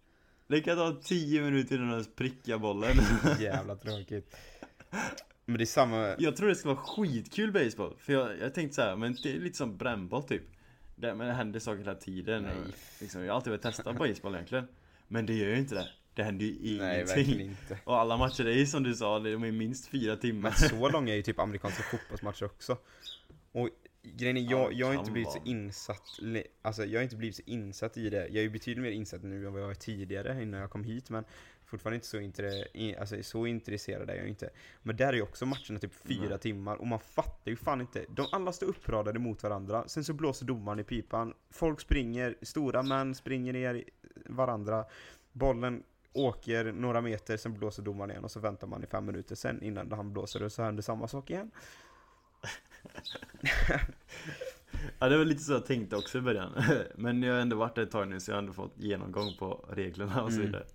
Det kan ta 10 minuter innan de ens prickar bollen. [laughs] Jävla tråkigt. Men det är samma, Jag tror det ska vara skitkul baseball. För jag, jag tänkte så här, men det är lite som brännboll typ. Det, men det händer saker hela tiden. Och, liksom, jag har alltid velat testa baseball egentligen. Men det gör ju inte det. Det händer ju nej verkligen ingenting. inte. Och alla matcher är ju som du sa, de är minst fyra timmar. Men så långa är ju typ amerikanska fotbollsmatcher också. Och grejen är, Ja, jag, jag har inte blivit så insatt, alltså jag har inte blivit så insatt i det. Jag är ju betydligt mer insatt nu än vad jag var tidigare innan jag kom hit, men fortfarande inte så, intre, alltså, så intresserad är jag inte. Men där är ju också matcherna typ fyra Nej. timmar och man fattar ju fan inte. De alla står uppradade mot varandra, sen så blåser domaren i pipan. Folk springer, stora män springer ner i varandra. Bollen åker några meter, sen blåser domaren igen och så väntar man i fem minuter sen innan han blåser och så händer samma sak igen. [laughs] Ja det var lite så jag tänkte också i början [laughs] Men jag har ändå varit där ett tag nu så jag har ändå fått genomgång på reglerna och så Mm. vidare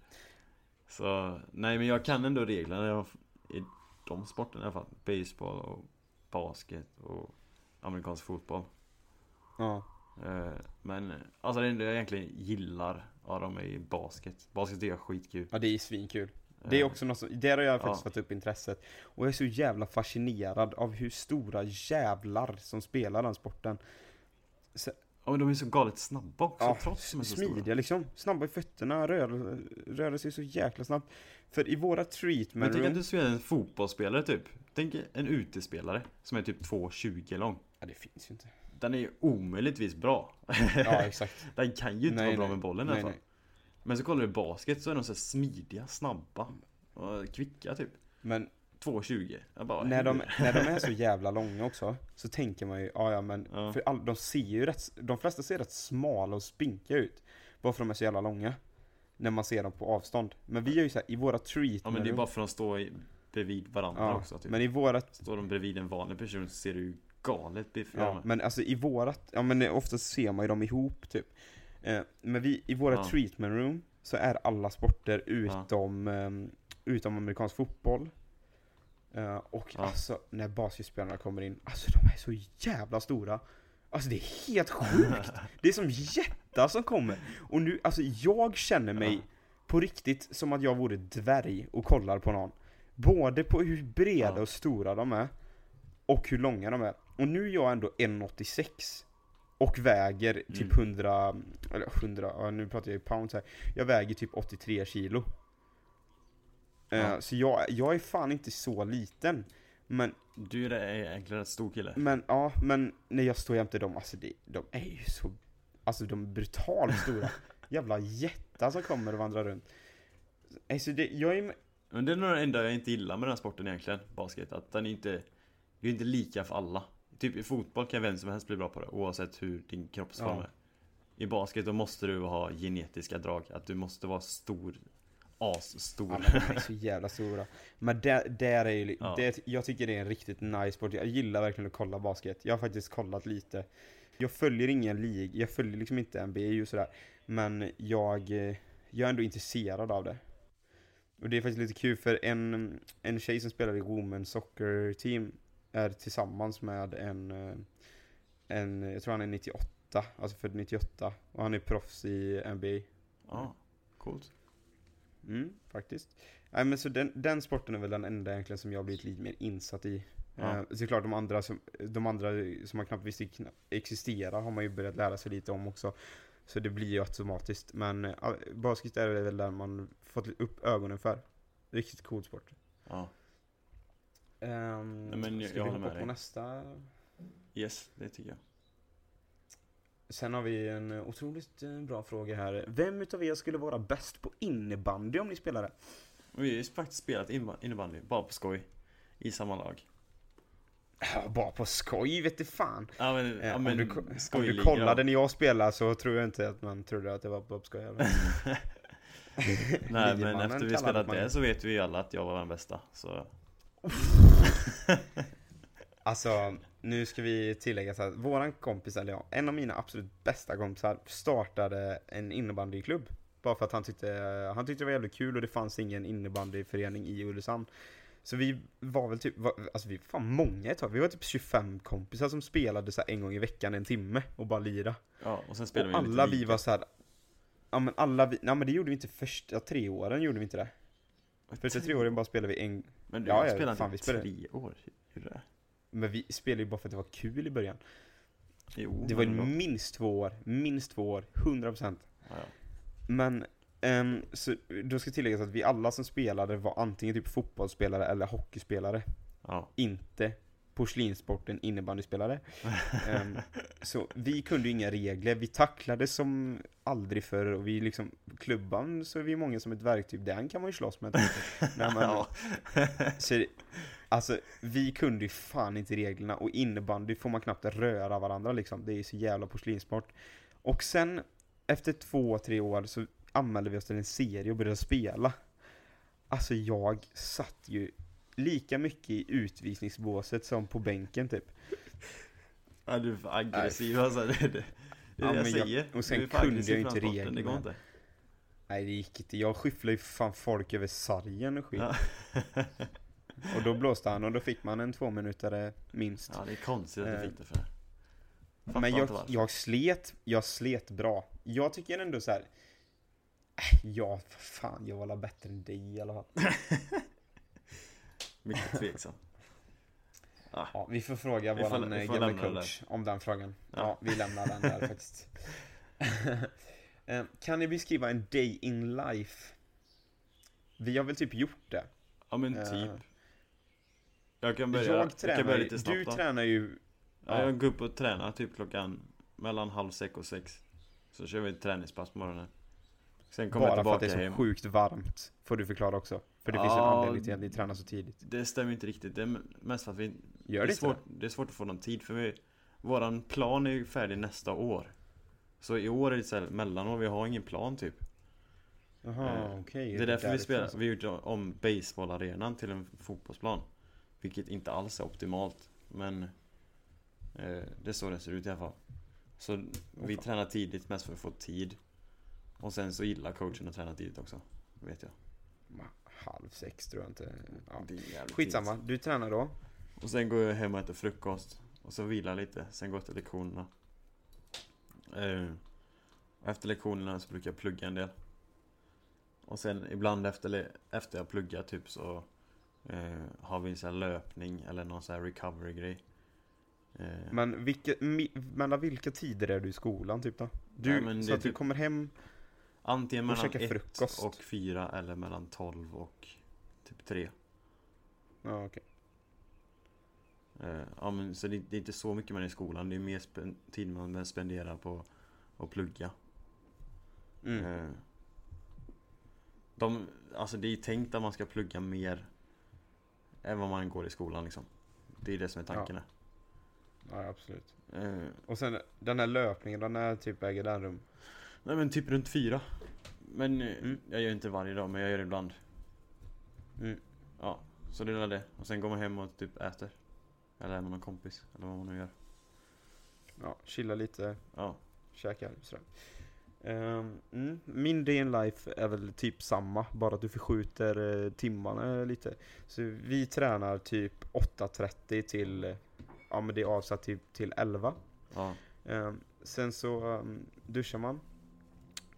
Så, nej men jag kan ändå reglerna i de sporterna i alla fall Baseball och basket och amerikansk fotboll Ja. Eh, Men alltså det enda jag egentligen gillar av dem är basket Basket är skitkul Ja, det är svinkul. Det är Eh, också något som, där har jag faktiskt Ja. fått upp intresset. Och jag är så jävla fascinerad av hur stora jävlar som spelar den sporten. Ja men de är så galet snabba också Ja, trots att de är så stora smidiga liksom. Snabba i fötterna, rör, rör sig så jäkla snabbt. För i våra Men treatment tänk att du spelar en fotbollsspelare typ Tänk en utespelare som är typ 2,20 lång Ja, det finns ju inte. Den är ju omöjligtvis bra Ja, exakt. [laughs] Den kan ju inte Nej, vara bra nej. med bollen i alla Nej, fall nej. Men så kollar du basket så är de så smidiga, snabba och kvicka typ Men 2,20 Jag bara, när de, när de är så [laughs] jävla långa också, så tänker man ju, ja ja men, Ja. för all, de ser ju rätt, de flesta ser rätt smala och spinkiga ut. Bara för att de är så jävla långa. När man ser dem på avstånd. Men vi är ju så här, i våra treatment Ja men det är bara för att de står bredvid varandra ja, också typ. Men i vårat Står de bredvid en vanlig person så ser du ju galet biffiga Ja, men alltså i vårat, ja men oftast ser man ju dem ihop typ. Eh, men vi, i våra Ja. treatment room så är alla sporter utom, ehm, utom amerikansk fotboll. Eh, och Ja. alltså när basketspelarna kommer in, alltså de är så jävla stora. Alltså det är helt sjukt! [laughs] det är som jättar som kommer. Och nu, alltså jag känner mig Ja. på riktigt som att jag vore dvärg och kollar på någon. Både på hur breda Ja. och stora de är, och hur långa de är. Och nu är jag ändå 1,86 och väger typ Mm. 100, eller 100, ja, nu pratar jag i pounds här. Jag väger typ 83 kilo. Eh, Ja. Så jag, jag är fan inte så liten. Men, Du är egentligen en stor kille. men ja, men när jag står jämte dem, alltså det, de är ju så, alltså de är brutalt stora. [laughs] Jävla jättar som kommer och vandrar runt. Alltså det, jag är, Men det är nog det enda jag inte gillar med den här sporten egentligen, basket. Att den är inte, det är inte lika för alla. Typ i fotboll kan vem som helst bli bra på det, oavsett hur din kroppsform Ja. är. I basket då måste du ha genetiska drag, att du måste vara stor, asstor. Ja, de är så [laughs] jävla stora. Men där, där är ju, Ja. det, jag tycker det är en riktigt nice sport. Jag gillar verkligen att kolla basket. Jag har faktiskt kollat lite. Jag följer ingen lig, jag följer liksom inte NBA och sådär. Men jag, eh, jag är ändå intresserad av det. Och det är faktiskt lite kul för en, en tjej som spelar i Women's Soccer Team är tillsammans med en, eh, en, jag tror han är 98, alltså född 98. Och han är proffs i NBA. Ja, coolt. Mm, faktiskt. Nej men så den, den sporten är väl den enda egentligen som jag har blivit lite mer insatt i. Ja. Eh, såklart de andra, som, de andra som man knappt visste existerar har man ju börjat lära sig lite om också. Så det blir ju automatiskt. Men eh, basket är väl där man fått upp ögonen för. Riktigt cool sport. Ja, Um, Nej, men jag- ska jag vi hoppa på dig. nästa? yes, det tycker jag. Sen har vi en otroligt eh, bra fråga här. Vem utav er skulle vara bäst på innebandy om ni spelade? Vi har ju faktiskt spelat innebandy, bara på skoj. I samma lag. Ja, bara på skoj vet du fan. Ja men, Eh, ja, om, men du, ko- om du kollade när jag spelade så tror jag inte att man trodde att det var Bob Skoj. [laughs] Nej men efter vi spelat det. så vet vi ju alla att jag var den bästa. Så [laughs] Alltså, nu ska vi tillägga så att våran kompis, eller ja, en av mina absolut bästa kompisar startade en innebandyklubb. Bara för att han tyckte, han tyckte det var jävligt kul och det fanns ingen innebandyförening i Ulricehamn. Så vi var väl typ, var, alltså vi var fan många ett tag. Vi var typ 25 kompisar som spelade så en gång i veckan en timme och bara lira. ja, och sen Och spelade vi lite alla vi lika. var så här. Ja men alla vi, nej men det gjorde vi inte första tre åren gjorde vi inte det. Första tre åren bara spelade vi en, Men du Ja, har ja, spelat fan, vi i spelade- tre år. Hur men vi spelade ju bara för att det var kul i början. Jo, Det var ju minst två år, minst två år, 100%. ja, ja. Men, ehm, så då ska tilläggas att vi alla som spelade var antingen typ fotbollsspelare eller hockeyspelare. ja. Inte porslinssporten innebandyspelare. [laughs] Ehm, så vi kunde ju inga regler, vi tacklade som aldrig förr och vi liksom, klubban så är vi många som ett verktyg, den kan man ju slåss med. [laughs] Nej, men, så, alltså, vi kunde ju fan inte reglerna och innebandy får man knappt röra varandra liksom. Det är ju så jävla porslinssport. Och sen, efter två, tre år så anmälde vi oss till en serie och började spela. Alltså jag satt ju lika mycket i utvisningsbåset som på bänken typ. [laughs] Ja, du är för aggressiv alltså. Det är det, [laughs] Ja, det jag säger. och sen kunde jag inte för den sporten, Det går inte. Nej det gick inte, jag skyfflade ju fan folk över sargen och skit. Ja. [laughs] Och då blåste han och då fick man en två minutare minst. ja, det är konstigt att du Eh, fick det för. Fattar Men inte jag, jag slet, jag slet bra. Jag tycker ändå så här. äh, Ja, för fan, jag var bättre än dig i alla fall. Mycket tveksam. [laughs] Ja, vi får fråga Vi får- våran vi eh, coach om den frågan. Ja. Ja. vi lämnar den där [laughs] faktiskt. [laughs] Eh, kan ni beskriva en day in life? Vi har väl typ gjort det. Ja men Eh, typ. Jag kan börja, jag jag tränar kan börja lite snabbt Du då. tränar ju... Ja, jag går upp och tränar typ klockan mellan halv sex och sex. Så kör vi ett träningspass på morgonen. Sen kommer jag Bara för att det tillbaka är så hem. sjukt varmt. Får du förklara också. För det finns en Ja. anledning till att ni tränar så tidigt. Det stämmer inte riktigt. Det är mest för att vi... Gör det, det är svårt, det är svårt att få någon tid för vi... Våran plan är ju färdig nästa år. Så i år är det så här mellanår, vi har ingen plan typ. Jaha, Eh, okej. Det är därför vi spelar, vi har gjort om baseballarenan till en fotbollsplan. Vilket inte alls är optimalt. Men eh, det är så det ser ut i alla fall. Så vi fan. tränar tidigt mest för att få tid. Och sen så gillar coachen att träna tidigt också. Vet jag. Halv sex tror jag inte. Ja. Skitsamma, tidigt. du tränar då? Och sen går jag hem och äter frukost. Och så vilar lite. Sen går jag till lektionerna. Eh, efter lektionerna så brukar jag plugga en del. Och sen ibland efter, efter jag pluggar typ så eh, har vi en sån här löpning eller någon sån här recovery grej. Eh, Men vilka, mellan vilka tider är du i skolan typ då? Du, men så att du typ- kommer hem, antingen mellan käkar ett frukost. och fyra eller mellan 12 och typ tre. ja okej. Eh, ja men så det, det är inte så mycket man är i skolan. Det är mer tid man spenderar på att plugga. Mm. Eh, De, alltså det är tänkt att man ska plugga mer än vad man går i skolan liksom. Det är det som är tanken. Ja, absolut. Eh, Och sen den här löpningen, den här typ äger den rum? Nej men typ runt fyra. Men eh, Mm. jag gör inte varje dag men jag gör det ibland. Mm. Ja, så det är det. Och sen går man hem och typ äter. Eller är med någon kompis. Eller vad man nu gör. Ja, chilla lite, Ja. käka sådär. Ehm, mm. Min day in life är väl typ samma, bara att du förskjuter eh, timmarna lite. Så vi tränar typ 8.30 till, eh, ja men det är avsatt till, till 11. Ja. Ehm, sen så um, duschar man.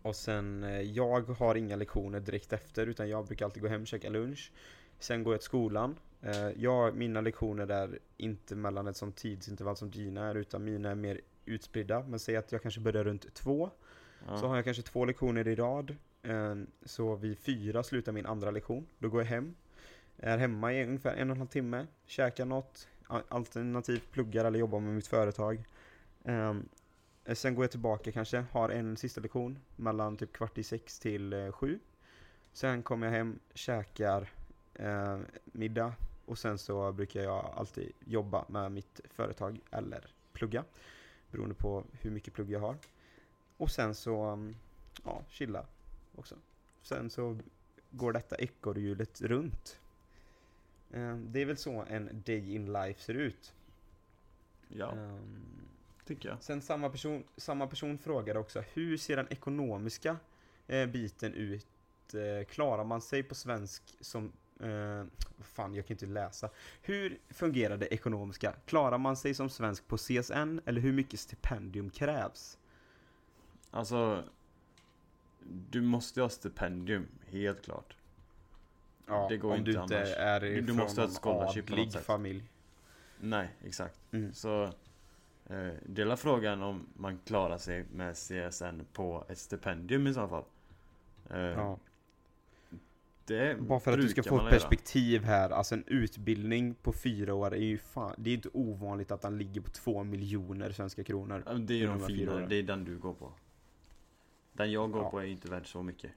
Och sen, eh, jag har inga lektioner direkt efter utan jag brukar alltid gå hem och käka lunch. Sen går jag till skolan. Eh, jag, mina lektioner är inte mellan ett sånt tidsintervall som dina är utan mina är mer utspridda. Men säg att jag kanske börjar runt två. ja. Så har jag kanske två lektioner i rad. Eh, Så vid fyra slutar min andra lektion. Då går jag hem. Är hemma i ungefär en och en halv timme. Käkar något. Alternativt pluggar eller jobbar med mitt företag. Eh, Sen går jag tillbaka kanske. Har en sista lektion. Mellan typ kvart i sex till eh, sju. Sen kommer jag hem, käkar eh, middag. Och sen så brukar jag alltid jobba med mitt företag eller plugga. Beroende på hur mycket plugg jag har. Och sen så, um, ja, chilla också. Sen så går detta ekorrhjulet runt. Eh, Det är väl så en day in life ser ut. ja, Ehm, tycker jag. Sen samma person, samma person frågar också, hur ser den ekonomiska eh, biten ut? Eh, klarar man sig på svensk som, eh, fan jag kan inte läsa. Hur fungerar det ekonomiska? Klarar man sig som svensk på CSN eller hur mycket stipendium krävs? Alltså Du måste ju ha stipendium, helt klart. Ja, Det går om inte du inte annars. är Du- du från måste ha ett scholarship adlig familj. Nej, exakt. Mm. Så eh, Dela frågan om man klarar sig med CSN på ett stipendium i så fall. Eh, Ja. Det Bara för att du ska få ett göra. perspektiv här, alltså en utbildning på fyra år är ju fan, det är inte ovanligt att den ligger på två miljoner svenska kronor. Ja, Det är ju de de det är den du går på. Den jag går Ja. på är inte värd så mycket.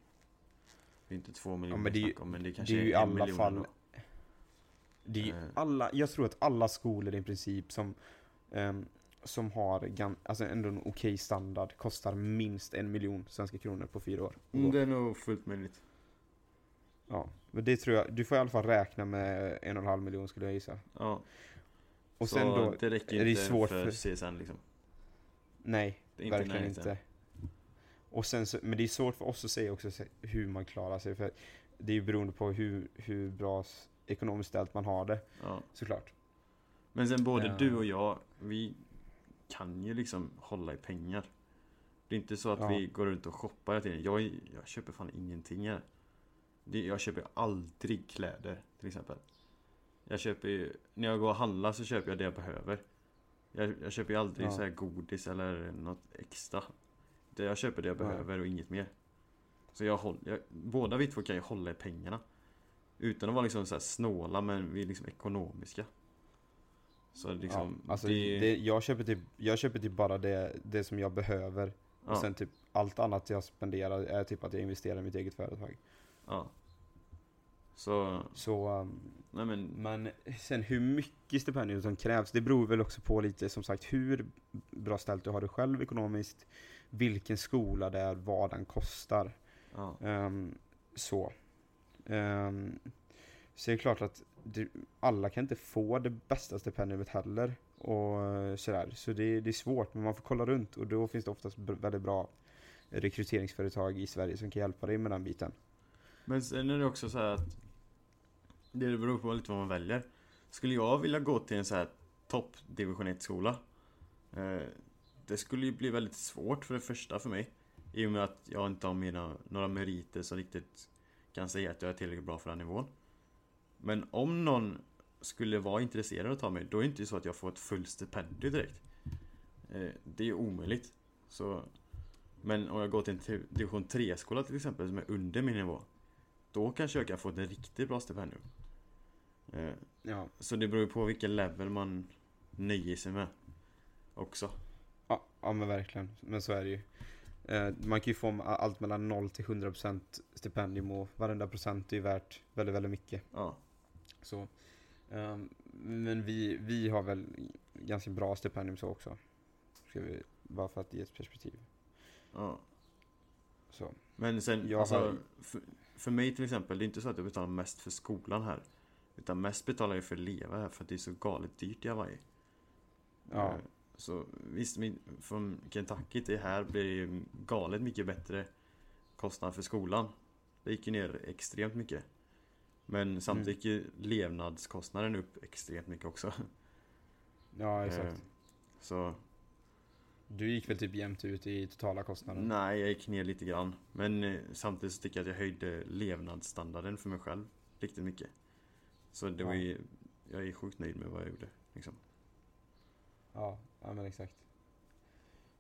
Det är inte två miljoner men det är om, men det kanske Det är ju i en alla miljon fall, det är ju Eh. alla, jag tror att alla skolor i princip som, ehm, som har gan, alltså ändå en okej standard kostar minst en miljon svenska kronor på fyra år. Mm, det är nog fullt möjligt. Ja, men det tror jag, du får i alla fall räkna med en och en halv miljon skulle jag gissa. Ja, Och så sen då, det räcker är det inte svårt för, för- CSN liksom. nej, Det är inte verkligen närheten. inte. Och sen så, men det är svårt för oss att säga också så- hur man klarar sig, för det är ju beroende på hur, hur bra ekonomiskt ställt man har det, Ja. såklart. Men sen både Ja. du och jag, vi kan ju liksom hålla i pengar. Det är inte så att Ja. vi går runt och shoppar hela tiden. Jag, jag köper fan ingenting här. Jag köper aldrig kläder till exempel. Jag köper ju, när jag går och handlar så köper jag det jag behöver. Jag, jag köper ju aldrig Ja. så här godis eller något extra. Det, jag köper det jag Ja. behöver och inget mer. Så jag håller, jag, båda vi två kan ju hålla i pengarna. Utan att vara liksom så snåla men vi är liksom ekonomiska. Så liksom, ja, alltså det, det, jag, köper typ, jag köper typ bara det, det som jag behöver, och ja, sen typ allt annat jag spenderar är typ att jag investerar i mitt eget företag. ja. Så, Så, um, nej men, men sen hur mycket stipendium som krävs, det beror väl också på lite som sagt hur bra ställt du har det själv ekonomiskt, vilken skola det är, vad den kostar. ja. Ehm, så. Um, så det är klart att det, alla kan inte få det bästa stipendiet heller. Och sådär. Så det, det är svårt, men man får kolla runt och då finns det oftast väldigt bra rekryteringsföretag i Sverige som kan hjälpa dig med den biten. Men sen är det också så här att Det beror på lite vad man väljer Skulle jag vilja gå till en så här topp division 1 skola eh, Det skulle ju bli väldigt svårt för det första för mig I och med att jag inte har mina, några meriter som riktigt kan säga att jag är tillräckligt bra för den nivån men om någon skulle vara intresserad av att ta mig Då är det inte så att jag får ett fullt stipendium direkt eh, Det är omöjligt Så Men om jag går till en division 3-skola till exempel som är under min nivå Då kanske jag kan få ett riktigt bra stipendium eh, Ja. Så det beror ju på vilken level man nöjer sig med Också Ja, ja men verkligen. Men så är det ju. Eh, man kan ju få allt mellan 0 till 100% stipendium och varenda procent är ju värt väldigt, väldigt mycket. Ja Så. ehm, men vi, vi har väl ganska bra stipendium så också. Ska vi, bara för att ge ett perspektiv. Ja Så. Men sen, Jag alltså, har- för, för mig till exempel, det är inte så att jag betalar mest för skolan här Utan mest betalar jag för att leva här för att det är så galet dyrt i Hawaii Ja. Eh, Så visst, min, från Kentucky till här blir det ju galet mycket bättre kostnad för skolan Det gick ju ner extremt mycket Men samtidigt Mm. gick ju levnadskostnaden upp extremt mycket också Ja, Eh, exakt. Så Du gick väl typ jämnt ut i totala kostnaden? nej, jag gick ner lite grann Men eh, samtidigt så tycker jag att jag höjde levnadsstandarden för mig själv riktigt mycket Så det var Ja. ju Jag är sjukt nöjd med vad jag gjorde liksom. Ja, ja men exakt.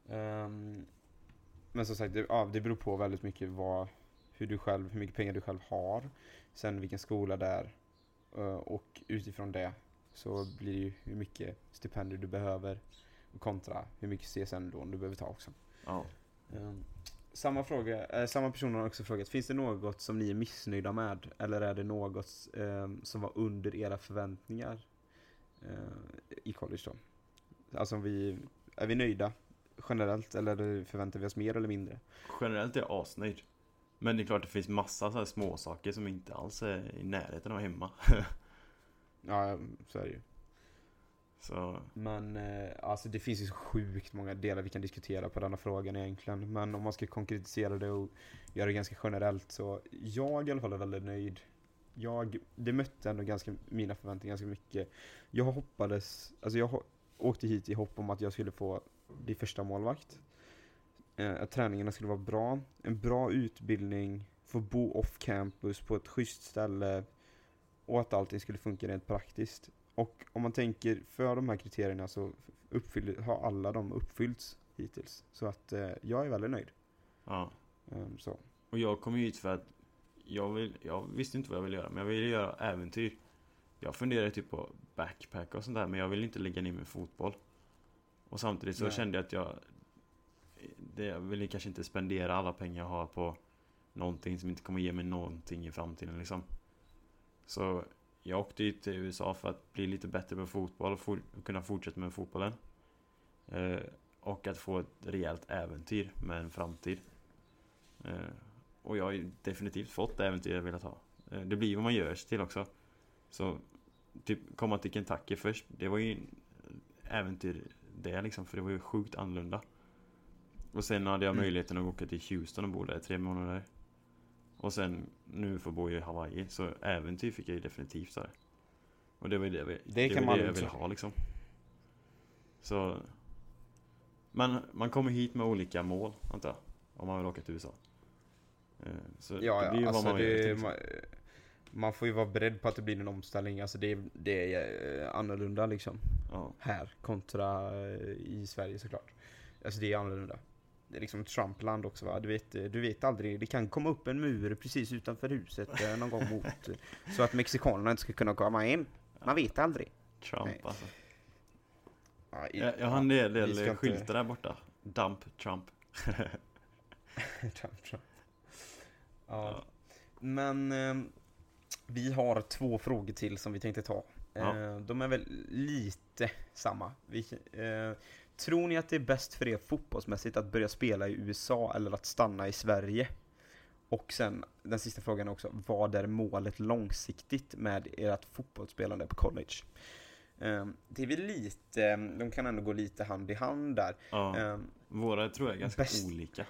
Ehm, men som sagt, det, ja, det beror på väldigt mycket vad, hur, du själv, hur mycket pengar du själv har. Sen vilken skola det är. eh, och utifrån det så blir det ju hur mycket stipendier du behöver kontra hur mycket CSN-lån du behöver ta också. Ehm, samma, fråga, eh, samma person har också frågat, finns det något som ni är missnöjda med? Eller är det något ehm, som var under era förväntningar eh, i college då? Alltså vi, är vi nöjda generellt eller förväntar vi oss mer eller mindre? Generellt är jag asnöjd Men det är klart det finns massa så här små saker som inte alls är i närheten av hemma [laughs] Ja, så är det ju. Så Men eh, alltså det finns ju så sjukt många delar vi kan diskutera på denna frågan egentligen. Men om man ska konkretisera det och göra det ganska generellt så jag i alla fall är väldigt nöjd. Jag, det mötte ändå ganska mina förväntningar ganska mycket. Jag hoppades, alltså jag åkte hit i hopp om att jag skulle få bli första målvakt. Eh, att träningarna skulle vara bra, en bra utbildning, få bo off campus på ett schysst ställe och att allting skulle funka rent praktiskt. Och om man tänker för de här kriterierna så uppfyller, har alla de uppfyllts hittills. Så att eh, jag är väldigt nöjd. ja Ehm, så. Och jag kom ju hit för att jag, vill, jag visste inte vad jag ville göra, men jag ville göra äventyr. Jag funderade typ på backpack och sånt där, men jag ville inte lägga ner min fotboll. Och samtidigt så Nej. kände jag att jag... Det, jag ville kanske inte spendera alla pengar jag har på någonting som inte kommer ge mig någonting i framtiden liksom. Så jag åkte ju till USA för att bli lite bättre på fotboll och for, kunna fortsätta med fotbollen. Eh, och att få ett rejält äventyr med en framtid. Eh, och jag har ju definitivt fått det äventyr jag velat ha. Eh, det blir vad man gör sig till också. Så typ komma till Kentucky först, det var ju äventyr det liksom, för det var ju sjukt annorlunda. Och sen hade jag Mm. möjligheten att åka till Houston och bo där i tre månader. Och sen nu får bo i Hawaii, så äventyr fick jag ju definitivt där. Och det var ju det, vi- Det kan var man det jag ville ha liksom. Så... Man, man kommer hit med olika mål, antar jag. Om man vill åka till USA. Eh, Så Ja, det blir ju alltså vad man det, till. man, man får ju vara beredd på att det blir en omställning. Alltså det, det är eh, annorlunda liksom. Ja. Här kontra eh, i Sverige såklart. Alltså det är annorlunda. Det är liksom Trumpland också va? Du vet, eh, du vet aldrig, det kan komma upp en mur precis utanför huset eh, någon gång mot. [laughs] Så att mexikanerna inte ska kunna komma in. Man vet aldrig. Trump Nej. alltså. Ja, i- Jag, jag har en del, del ska inte- skyltar där borta. Dump Trump. [laughs] Trump, Trump. Ja. Ja. Men eh, vi har två frågor till som vi tänkte ta. Ja. Eh, de är väl lite samma. Vi, eh, tror ni att det är bäst för er fotbollsmässigt att börja spela i USA eller att stanna i Sverige? Och sen den sista frågan också, vad är målet långsiktigt med ert fotbollsspelande på college? Eh, det är väl lite, de kan ändå gå lite hand i hand där. Ja. Eh, Våra tror jag är ganska bäst- olika.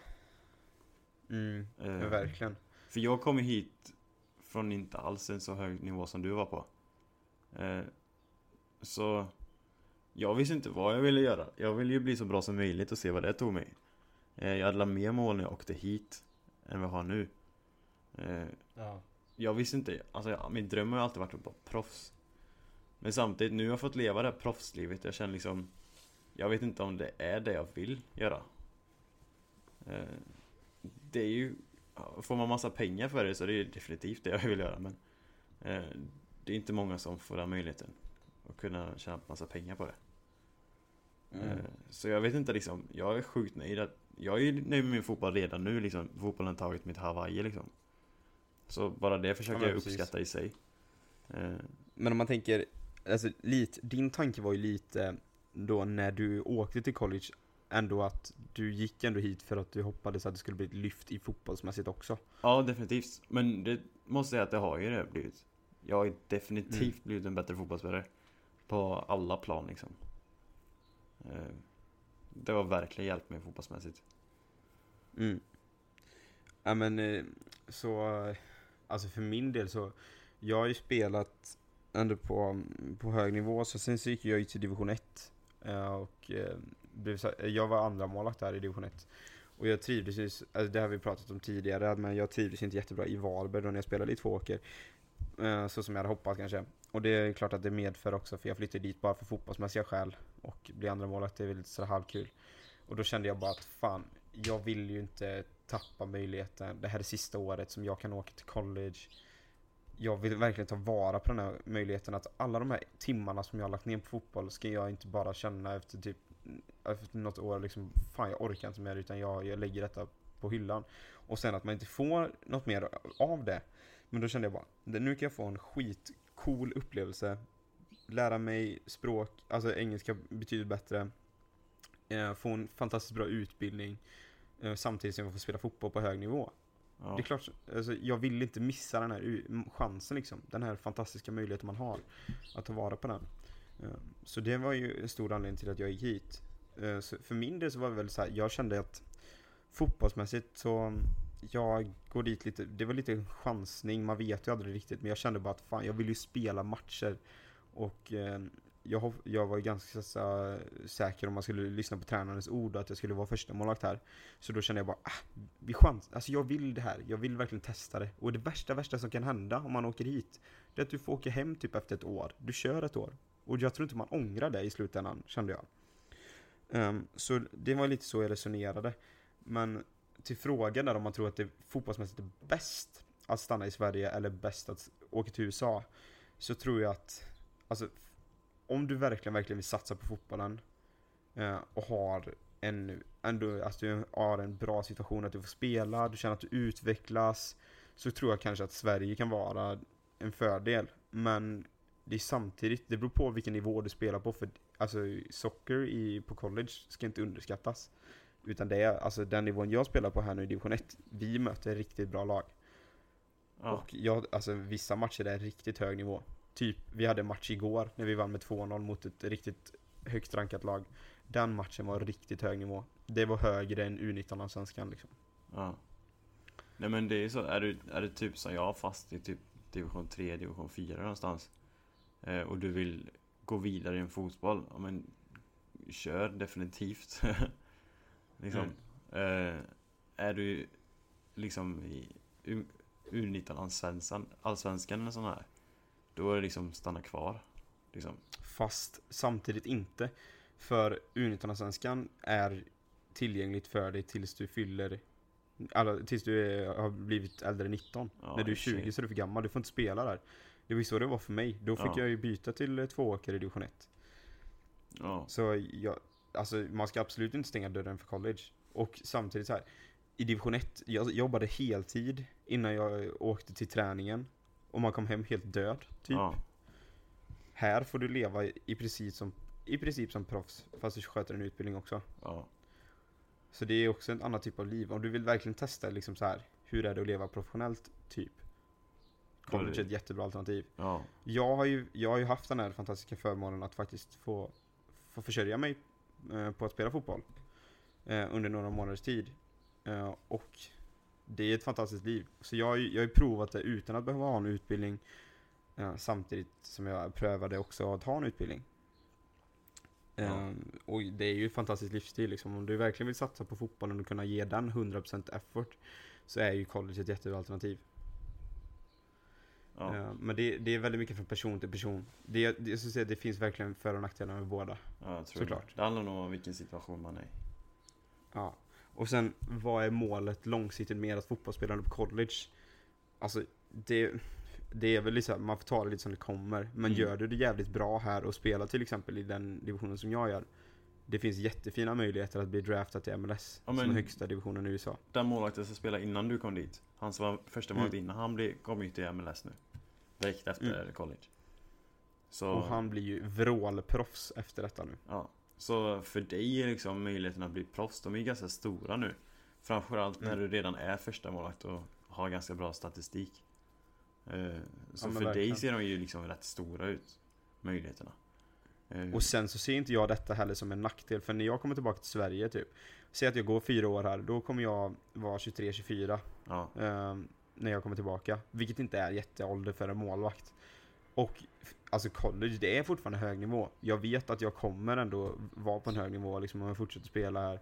mm, ja, verkligen. För jag kom ju hit från inte alls en så hög nivå som du var på. Eh, så jag visste inte vad jag ville göra. Jag ville ju bli så bra som möjligt och se vad det tog mig. Eh, jag hade mer mål när jag åkte hit än vad jag har nu. Eh, Ja. jag visste inte, alltså min dröm har ju alltid varit att vara proffs. Men samtidigt, nu har jag fått leva det här proffslivet. Jag känner liksom, jag vet inte om det är det jag vill göra. Eh, det är ju, får man massa pengar för det så det är definitivt det jag vill göra. Men det är inte många som får den möjligheten. Att kunna tjäna massa pengar på det. Mm. Eh, Så jag vet inte liksom, jag är sjukt nöjd att, jag är nöjd med min fotboll redan nu liksom. Fotbollen har tagit till Hawaii liksom. Så bara det försöker Ja, jag uppskatta i sig. Eh, Men om man tänker, alltså lite, din tanke var ju lite då när du åkte till college ändå att du gick ändå hit för att du hoppades att det skulle bli ett lyft i fotbollsmässigt också. Ja, definitivt. Men det måste jag säga att det har ju det blivit. Jag har definitivt Mm. blivit en bättre fotbollsspelare. På alla plan liksom. Eh, det har verkligen hjälpt mig fotbollsmässigt. Mm. Ja men eh, så, alltså för min del så, jag har ju spelat ändå på, på hög nivå, så sen så gick jag ju till division 1. Eh, och blev jag var andra målvakt där i division 1. Och jag trivdes ju, alltså det har vi pratat om tidigare, men jag trivdes inte jättebra i Varberg då när jag spelade i Tvååker. Så som jag hade hoppats kanske. Och det är klart att det medför också, för jag flyttade dit bara för fotbollsmässiga skäl. Och bli andra målvakt det är väl lite så halvkul. Och då kände jag bara att fan, jag vill ju inte tappa möjligheten. Det här är sista året som jag kan åka till college. Jag vill verkligen ta vara på den här möjligheten att alla de här timmarna som jag har lagt ner på fotboll ska jag inte bara känna efter typ efter något år liksom, fan jag orkar inte mer utan jag, jag lägger detta på hyllan. Och sen att man inte får något mer av det. Men då kände jag bara, nu kan jag få en skit skitcool upplevelse. Lära mig språk, alltså engelska betyder bättre. Eh, få en fantastiskt bra utbildning. Eh, samtidigt som jag får spela fotboll på hög nivå. Ja. Det är klart, alltså, jag vill inte missa den här chansen liksom. Den här fantastiska möjligheten man har. Att ta vara på den. Eh, Så det var ju en stor anledning till att jag gick hit. För min del så var det väl så här, jag kände att fotbollsmässigt så jag går dit lite, det var lite en chansning, man vet ju aldrig riktigt, men jag kände bara att fan, jag vill ju spela matcher. Och eh, jag, jag var ganska så, säker om man skulle lyssna på tränarens ord att jag skulle vara första målvakt här. Så då kände jag bara, ah, vi chans, alltså jag vill det här, jag vill verkligen testa det. Och det värsta, värsta som kan hända om man åker hit, det är att du får åka hem typ efter ett år. Du kör ett år. Och jag tror inte man ångrar det i slutändan, kände jag. Um, så det var lite så jag resonerade. Men till frågan där om man tror att det fotbollsmässigt är bäst att stanna i Sverige eller bäst att åka till USA. Så tror jag att, alltså, om du verkligen, verkligen vill satsa på fotbollen eh, och har en, ändå, alltså du har en bra situation att du får spela, du känner att du utvecklas, så tror jag kanske att Sverige kan vara en fördel. Men det är samtidigt, det beror på vilken nivå du spelar på, för alltså socker i, på college ska inte underskattas. Utan det är, alltså den nivån jag spelar på här nu i division 1, vi möter riktigt bra lag. Ja. Och jag, alltså vissa matcher är riktigt hög nivå. Typ, vi hade en match igår när vi vann med 2-0 mot ett riktigt högt rankat lag. Den matchen var riktigt hög nivå. Det var högre än U19-allsvenskan liksom. Ja. Nej men det är så, är du, är du typ som jag fast i typ division 3, division 4 någonstans eh, och du vill gå vidare i en fotboll, ja men kör definitivt. [laughs] liksom. Eh, är du liksom i U- U19 allsvenskan, eller sån här, då är det liksom stanna kvar. Liksom. Fast samtidigt inte. För U19-svenskan är tillgängligt för dig tills du fyller alla, tills du är, har blivit äldre än 19. Ja, När du är i och för sig. 20 så är du för gammal, du får inte spela där. Det var ju så det var för mig. Då fick Ja. jag ju byta till eh, tvååkare i division 1. Ja. Så jag, alltså man ska absolut inte stänga dörren för college. Och samtidigt så här, i division 1, jag jobbade heltid innan jag åkte till träningen. Och man kom hem helt död, typ. Ja. Här får du leva i princip som, i princip som proffs, fast du sköter en utbildning också. Ja. Så det är också en annan typ av liv. Om du vill verkligen testa liksom så här, hur är det att leva professionellt, typ. College är ett jättebra alternativ. Ja. Jag har ju, jag har ju haft den här fantastiska förmånen att faktiskt få, få försörja mig på att spela fotboll. Eh, under några månaders tid. Eh, och det är ett fantastiskt liv. Så jag, jag har ju provat det utan att behöva ha en utbildning. Eh, samtidigt som jag prövade också att ha en utbildning. Eh, och det är ju ett fantastiskt livsstil liksom. Om du verkligen vill satsa på fotbollen och kunna ge den 100% effort så är ju college ett jättebra alternativ. Ja. Eh, Men det, det är väldigt mycket från person till person. Det, det, jag skulle säga, det finns verkligen för och nackdelar med båda. Ja, Såklart. det. Det handlar nog om vilken situation man är i. Ja. Och sen, vad är målet långsiktigt med att fotbollsspelande på college? Alltså, det, det är väl här, man får ta det lite som det kommer. Men Mm. gör du det jävligt bra här och spelar till exempel i den divisionen som jag gör. Det finns jättefina möjligheter att bli draftad till MLS, Ja, som men- är högsta divisionen i USA. Den målvakten som spelade innan du kom dit, han som var första målet Mm. innan, han blev, kom ju till MLS nu. Direkt efter Mm. college. Så, Och han blir ju vrålproffs efter detta nu. ja. så för dig är liksom möjligheten att bli proffs, de är ganska stora nu. Framförallt när Mm. du redan är första målvakt och har ganska bra statistik. Eh, Så men för dig verkligen. ser de ju liksom rätt stora ut, möjligheterna. Eh, Och sen så ser inte jag detta heller som en nackdel, för när jag kommer tillbaka till Sverige typ, säg att jag går fyra år här, då kommer jag vara 23-24 Ja, ehm, när jag kommer tillbaka. Vilket inte är jätteålder för en målvakt. Och alltså college, det är fortfarande hög nivå. Jag vet att jag kommer ändå vara på en hög nivå liksom, om jag fortsätter spela här.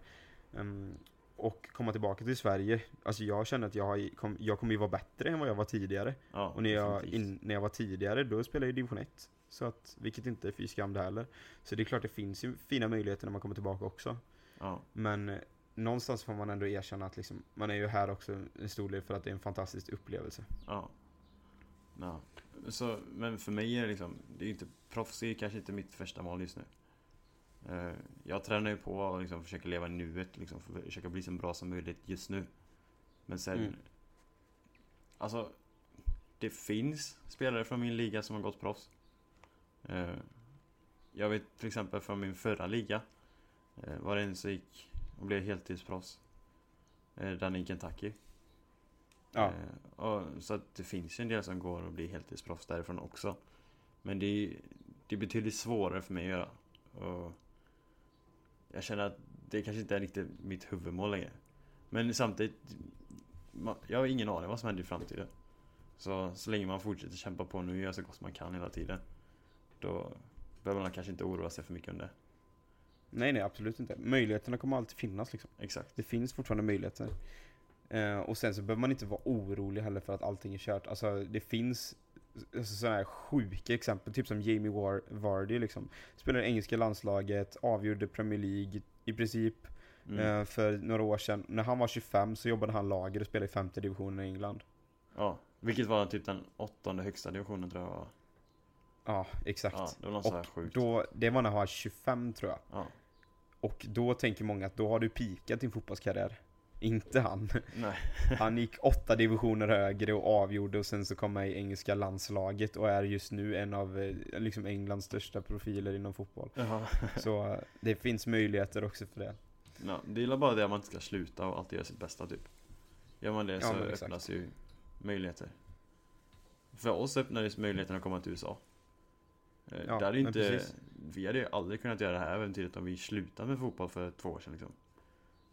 Ehm, och komma tillbaka till Sverige. Alltså jag känner att jag, har, kom, jag kommer ju vara bättre än vad jag var tidigare. ja Och när jag, in, när jag var tidigare, då spelade jag i division 1. Så att, vilket inte är fy skam det heller. Så det är klart det finns ju fina möjligheter när man kommer tillbaka också. Ja, Men eh, någonstans får man ändå erkänna att liksom, man är ju här också en stor del för att det är en fantastisk upplevelse. ja. ja. Så, men för mig är det liksom, det är inte, proffs är kanske inte mitt första mål just nu. Eh, Jag tränar ju på och liksom försöker leva nuet, liksom för- försöka bli så bra som möjligt just nu. Men sen, Mm. alltså, det finns spelare från min liga som har gått proffs. Eh, Jag vet till exempel från min förra liga, eh, var det en som gick och blev heltidsproffs. Eh, i Kentucky. Ja. Och, så att det finns ju en del som går och blir heltidsproffs därifrån också. Men det är, det är betydligt svårare för mig att göra. Och jag känner att det kanske inte är riktigt mitt huvudmål längre. Men samtidigt, jag har ingen aning vad som händer i framtiden. Så, så länge man fortsätter kämpa på nu och gör så gott man kan hela tiden. Då behöver man kanske inte oroa sig för mycket om det. Nej, nej, absolut inte. Möjligheterna kommer alltid finnas liksom. Exakt. Det finns fortfarande möjligheter. Eh, och sen så behöver man inte vara orolig heller för att allting är kört. Alltså det finns alltså, sådana här sjuka exempel, typ som Jamie War Vardy liksom. Spelade i engelska landslaget, avgjorde Premier League i princip Mm. eh, för några år sedan. När han var 25 så jobbade han lager och spelade i femte divisionen i England. Ja, Vilket var typ den åttonde högsta divisionen tror jag var. Ja, exakt. Ja, det var något och sjukt. då, det var när han var 25 tror jag. Ja. Och då tänker många att då har du pikat din fotbollskarriär. Inte han. Nej. [laughs] Han gick åtta divisioner högre och avgjorde och sen så kom med i engelska landslaget och är just nu en av eh, liksom Englands största profiler inom fotboll. [laughs] Så eh, det finns möjligheter också för det. Ja, det är bara det att man inte ska sluta och alltid göra sitt bästa typ. Gör man det Ja, så exakt. öppnas ju möjligheter. För oss öppnades möjligheten att komma till USA. Eh, Ja, hade inte, precis. vi hade ju aldrig kunnat göra det här äventyret om vi slutade med fotboll för två år sedan liksom.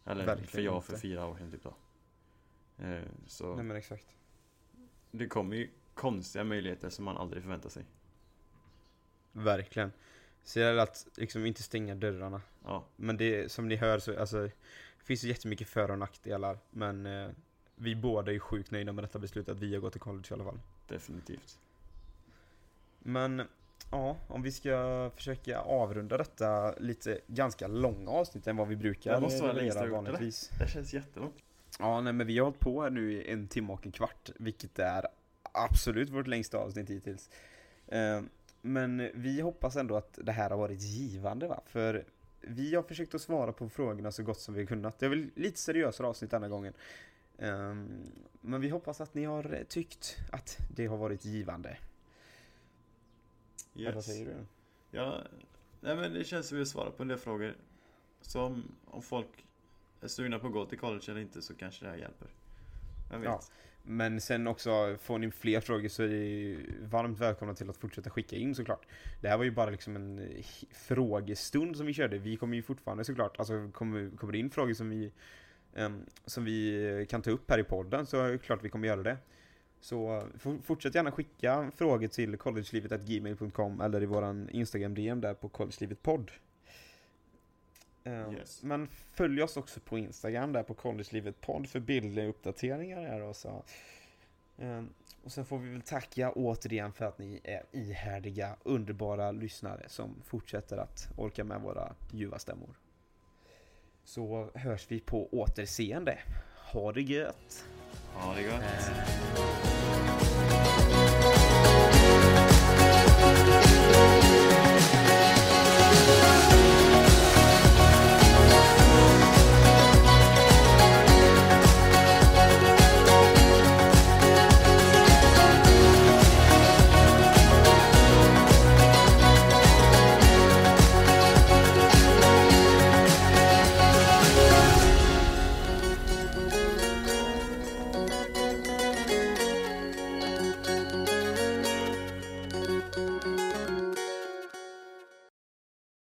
Eller Verkligen för jag inte. för fyra år sedan typ då. Eh, så Nej men exakt. det kommer ju konstiga möjligheter som man aldrig förväntar sig. Verkligen. Så det gäller att liksom inte stänga dörrarna. Ja, Men det som ni hör så alltså, det finns ju jättemycket för och nackdelar. Men eh, vi båda är sjukt nöjda med detta beslutet att vi har gått till college i alla fall. definitivt. Men ja, om vi ska försöka avrunda detta lite ganska långa avsnitt än vad vi brukar Det måste vara längsta vanligtvis. Det känns jättelångt. Ja, nej men vi har hållit på här nu i en timme och en kvart, vilket är absolut vårt längsta avsnitt hittills. Eh, Men vi hoppas ändå att det här har varit givande va? För vi har försökt att svara på frågorna så gott som vi har kunnat. Det är väl lite seriösare avsnitt denna gången. Eh, Men vi hoppas att ni har tyckt att det har varit givande. Eller vad Yes. säger du? Ja, nej men det känns som vi svarar på en del frågor. Så om, folk är sugna på att gå till college eller inte så kanske det här hjälper. Jag vet. Ja. Men sen också, får ni fler frågor så är ju varmt välkomna till att fortsätta skicka in såklart. Det här var ju bara liksom en frågestund som vi körde. Vi kommer ju fortfarande såklart, alltså kommer, kommer det in frågor som vi, ehm, som vi kan ta upp här i podden så är det klart vi kommer göra det. Så eh, for- fortsätt gärna skicka frågor till collegelivet.gmail.com eller i våran Instagram-DM där på collegelivetpodd. Ehm, Yes. Men följ oss också på Instagram där på collegelivetpodd för bildliga uppdateringar här och så. Ehm, Och sen får vi väl tacka återigen för att ni är ihärdiga, underbara lyssnare som fortsätter att orka med våra ljuva stämmor. Så hörs vi på återseende. Ha det gött! Ha det gott. Eh.